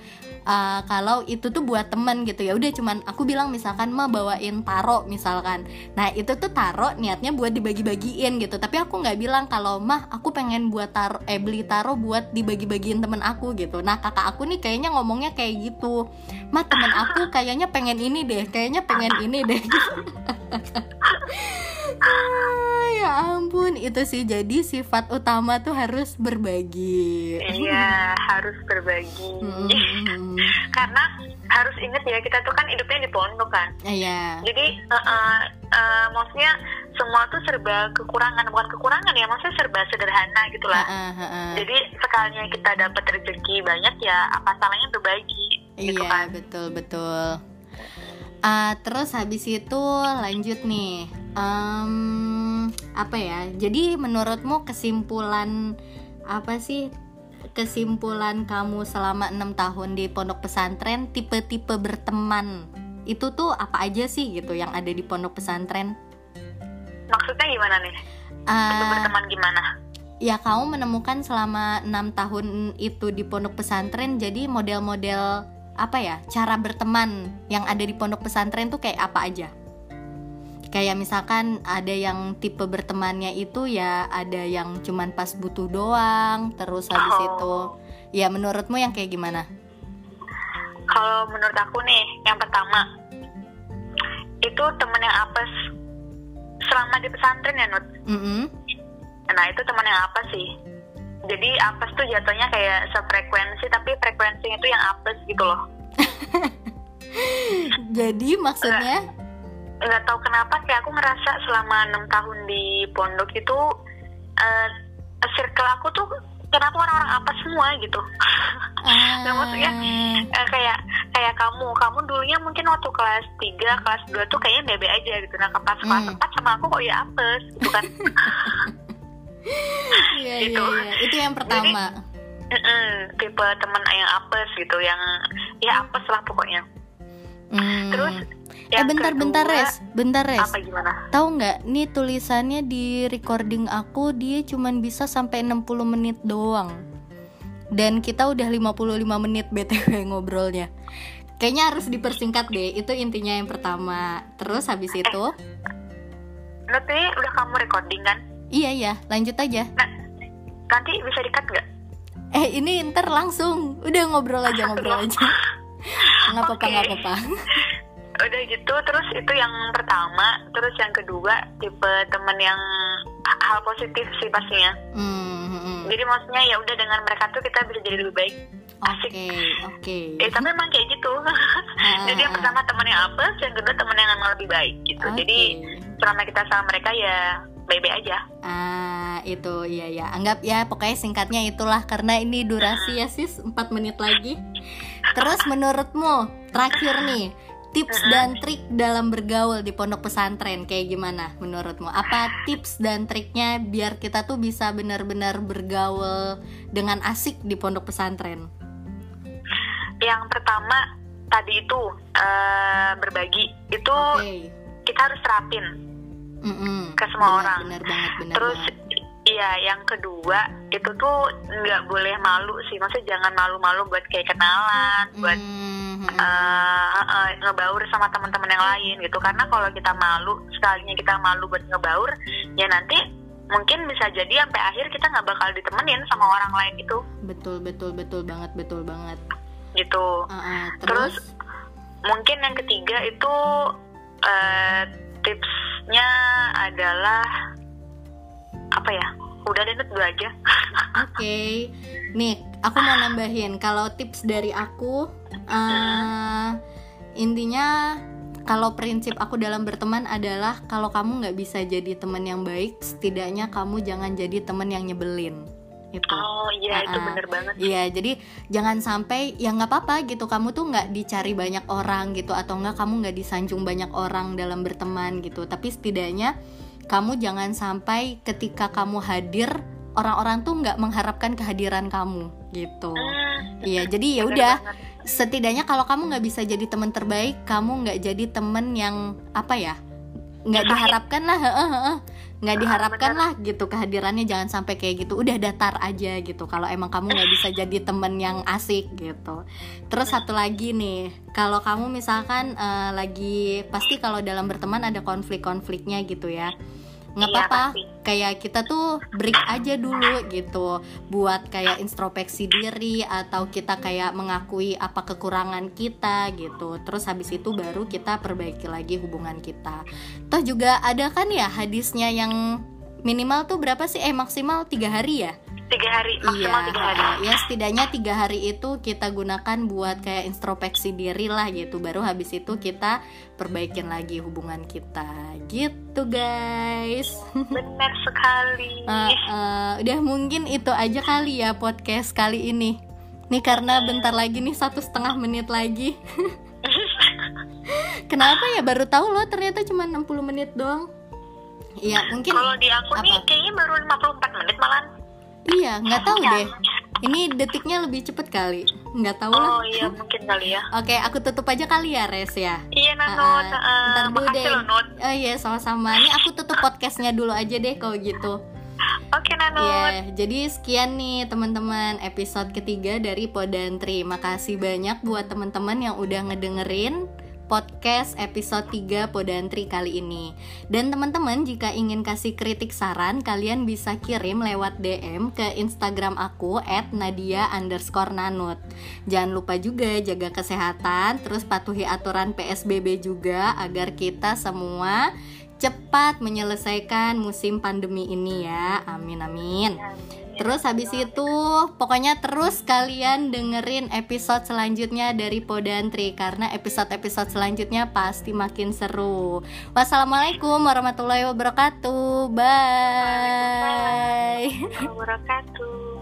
uh, kalau itu tuh buat temen gitu. Ya udah cuman aku bilang misalkan mah bawain taro misalkan. Nah itu tuh taro niatnya buat dibagi-bagiin gitu. Tapi aku nggak bilang kalau mah aku pengen buat taro eh beli taro buat dibagi-bagiin temen aku gitu. Nah kakak aku nih kayaknya ngomongnya kayak gitu. Mah temen aku kayaknya pengen ini deh kayaknya pengen ini deh Ah, ya ampun. Itu sih jadi sifat utama tuh harus berbagi. Iya harus berbagi. Hmm, karena harus ingat ya kita tuh kan hidupnya di pondok kan. Iya. Jadi eh, maksudnya semua tuh serba kekurangan bukan kekurangan ya maksudnya serba sederhana gitu lah. Ah, ah, ah, ah. jadi sekalinya kita dapat rezeki banyak ya apa salahnya berbagi gitu iya kan. betul betul. Ah, terus habis itu lanjut nih Em, apa ya? Jadi menurutmu kesimpulan apa sih? Kesimpulan kamu selama enam tahun di pondok pesantren tipe-tipe berteman itu tuh apa aja sih gitu yang ada di pondok pesantren? Maksudnya gimana nih? Untuk berteman gimana? ya kamu menemukan selama enam tahun itu di pondok pesantren jadi model-model apa ya? Cara berteman yang ada di pondok pesantren tuh kayak apa aja kayak misalkan ada yang tipe bertemannya itu ya ada yang cuman pas butuh doang terus habis Oh. itu ya menurutmu yang kayak gimana Kalau menurut aku nih, yang pertama itu temen yang apes selama di pesantren ya Nut. Mm-mm. Nah itu teman yang apa sih? Jadi apes tuh jatuhnya kayak sefrekuensi tapi frekuensinya itu yang apes gitu loh. jadi maksudnya Nggak tahu kenapa kayak aku ngerasa selama enam tahun di pondok itu eh circle aku tuh kenapa orang-orang apes semua gitu. ah, Nah, maksudnya eh, kayak kayak kamu, kamu dulunya mungkin waktu kelas 3, kelas 2 tuh kayaknya bebe aja gitu. Nah, pas kelas Hmm. 4 sama aku kok ya apes gitu kan. iya, iya, gitu. iya. itu yang pertama Mm-mm, tipe temen yang apes gitu, yang ya apes lah pokoknya. Hmm. Terus eh yang bentar-bentar kedua, res bentar res Apa gimana? Tahu nggak, nih tulisannya di recording aku dia cuman bisa sampai 60 menit doang. Dan kita udah 55 menit BTW ngobrolnya. Kayaknya harus dipersingkat deh. Itu intinya yang pertama. Terus habis itu, Nut ini udah kamu recording kan? iya ya, lanjut aja. Nah, nanti bisa dikat nggak? Eh, ini ntar langsung. Udah ngobrol aja, ngobrol aja. Nggak apa-apa, nggak apa-apa. Udah gitu, terus itu yang pertama, terus yang kedua tipe temen yang hal positif sih pastinya. Hmm, hmm. Jadi maksudnya ya udah dengan mereka tuh kita bisa jadi lebih baik. Asik. Oke, oke. Eh tapi emang kayak gitu. Jadi yang pertama temen yang apes, yang kedua temen yang emang lebih baik gitu. Oke. Jadi selama kita sama mereka ya baik-baik aja. Ah, itu iya ya. Anggap ya pokoknya singkatnya itulah karena ini durasi ya sis 4 menit lagi. Terus menurutmu terakhir nih tips dan trik dalam bergaul di pondok pesantren kayak gimana menurutmu? Apa tips dan triknya biar kita tuh bisa benar-benar bergaul dengan asik di pondok pesantren? Yang pertama tadi itu eh, berbagi itu Oke. kita harus terapin. Mm-mm. Ke semua Benar, orang. Benar banget, benar Terus banget. Iya yang kedua itu tuh nggak boleh malu sih. Maksudnya jangan malu-malu buat kayak kenalan, buat Mm, mm, eh, eh, ngebaur sama teman-teman yang lain gitu. Karena kalau kita malu sekalinya kita malu buat ngebaur ya nanti mungkin bisa jadi sampai akhir kita nggak bakal ditemenin sama orang lain gitu betul betul betul banget betul banget. gitu. Ah, ah, Terus, terus? mungkin yang ketiga itu eh, tipsnya adalah apa ya udah deh dua aja Oke, nih aku mau nambahin kalau tips dari aku, eh, intinya kalau prinsip aku dalam berteman adalah kalau kamu nggak bisa jadi teman yang baik, setidaknya kamu jangan jadi teman yang nyebelin. Itu. oh iya itu Ah, ah. bener banget Iya, jadi jangan sampai ya nggak apa-apa gitu kamu tuh nggak dicari banyak orang gitu atau nggak kamu nggak disanjung banyak orang dalam berteman gitu. Tapi setidaknya kamu jangan sampai ketika kamu hadir orang-orang tuh nggak mengharapkan kehadiran kamu gitu. Hmm, Iya, jadi ya udah setidaknya kalau kamu nggak bisa jadi teman terbaik, kamu nggak jadi temen yang apa ya? nggak diharapkan lah. Nggak Ah, diharapkan bener. lah gitu kehadirannya jangan sampai kayak gitu. Udah datar aja gitu. Kalau emang kamu nggak bisa jadi temen yang asik gitu. Terus satu lagi nih, kalau kamu misalkan eh, lagi pasti kalau dalam berteman ada konflik-konfliknya gitu ya. Nggak Iya, apa-apa. kayak kita tuh break aja dulu gitu. Buat kayak introspeksi diri atau kita kayak mengakui apa kekurangan kita gitu. Terus habis itu baru kita perbaiki lagi hubungan kita. Toh juga ada kan ya hadisnya yang minimal tuh berapa sih? Eh maksimal tiga hari ya tiga hari maksimal iya tiga hari. Ya setidaknya tiga hari itu kita gunakan buat kayak introspeksi diri lah gitu. Baru habis itu kita perbaikin lagi hubungan kita. Gitu guys. Benar sekali. Eh, eh, udah mungkin itu aja kali ya podcast kali ini. Nih karena bentar lagi nih satu setengah menit lagi. Kenapa ya? Baru tahu loh ternyata cuma 60 menit doang. Iya mungkin kalau di aku nih apa? kayaknya baru 54 menit malah iya nggak tahu deh ini detiknya lebih cepet kali nggak tahu lah oh iya mungkin kali ya Oke, aku tutup aja kali ya, Res ya. iya Ah, Nanut ah. uh, Ntar dulu deh. loh Oh iya, sama-sama. Ini aku tutup podcastnya dulu aja deh kalau gitu. Oke Nanut. Ya, jadi sekian nih teman-teman episode ketiga dari Podantri. Makasih banyak buat teman-teman yang udah ngedengerin podcast episode 3 Podantri kali ini. Dan teman-teman jika ingin kasih kritik saran, kalian bisa kirim lewat DM ke Instagram aku at Nadia underscore nanut. Jangan lupa juga jaga kesehatan, terus patuhi aturan PSBB juga agar kita semua cepat menyelesaikan musim pandemi ini ya. Amin amin. Terus habis itu pokoknya terus kalian dengerin episode selanjutnya dari Podantri karena episode-episode selanjutnya pasti makin seru. Wassalamualaikum warahmatullahi wabarakatuh. Bye. Wabarakatuh.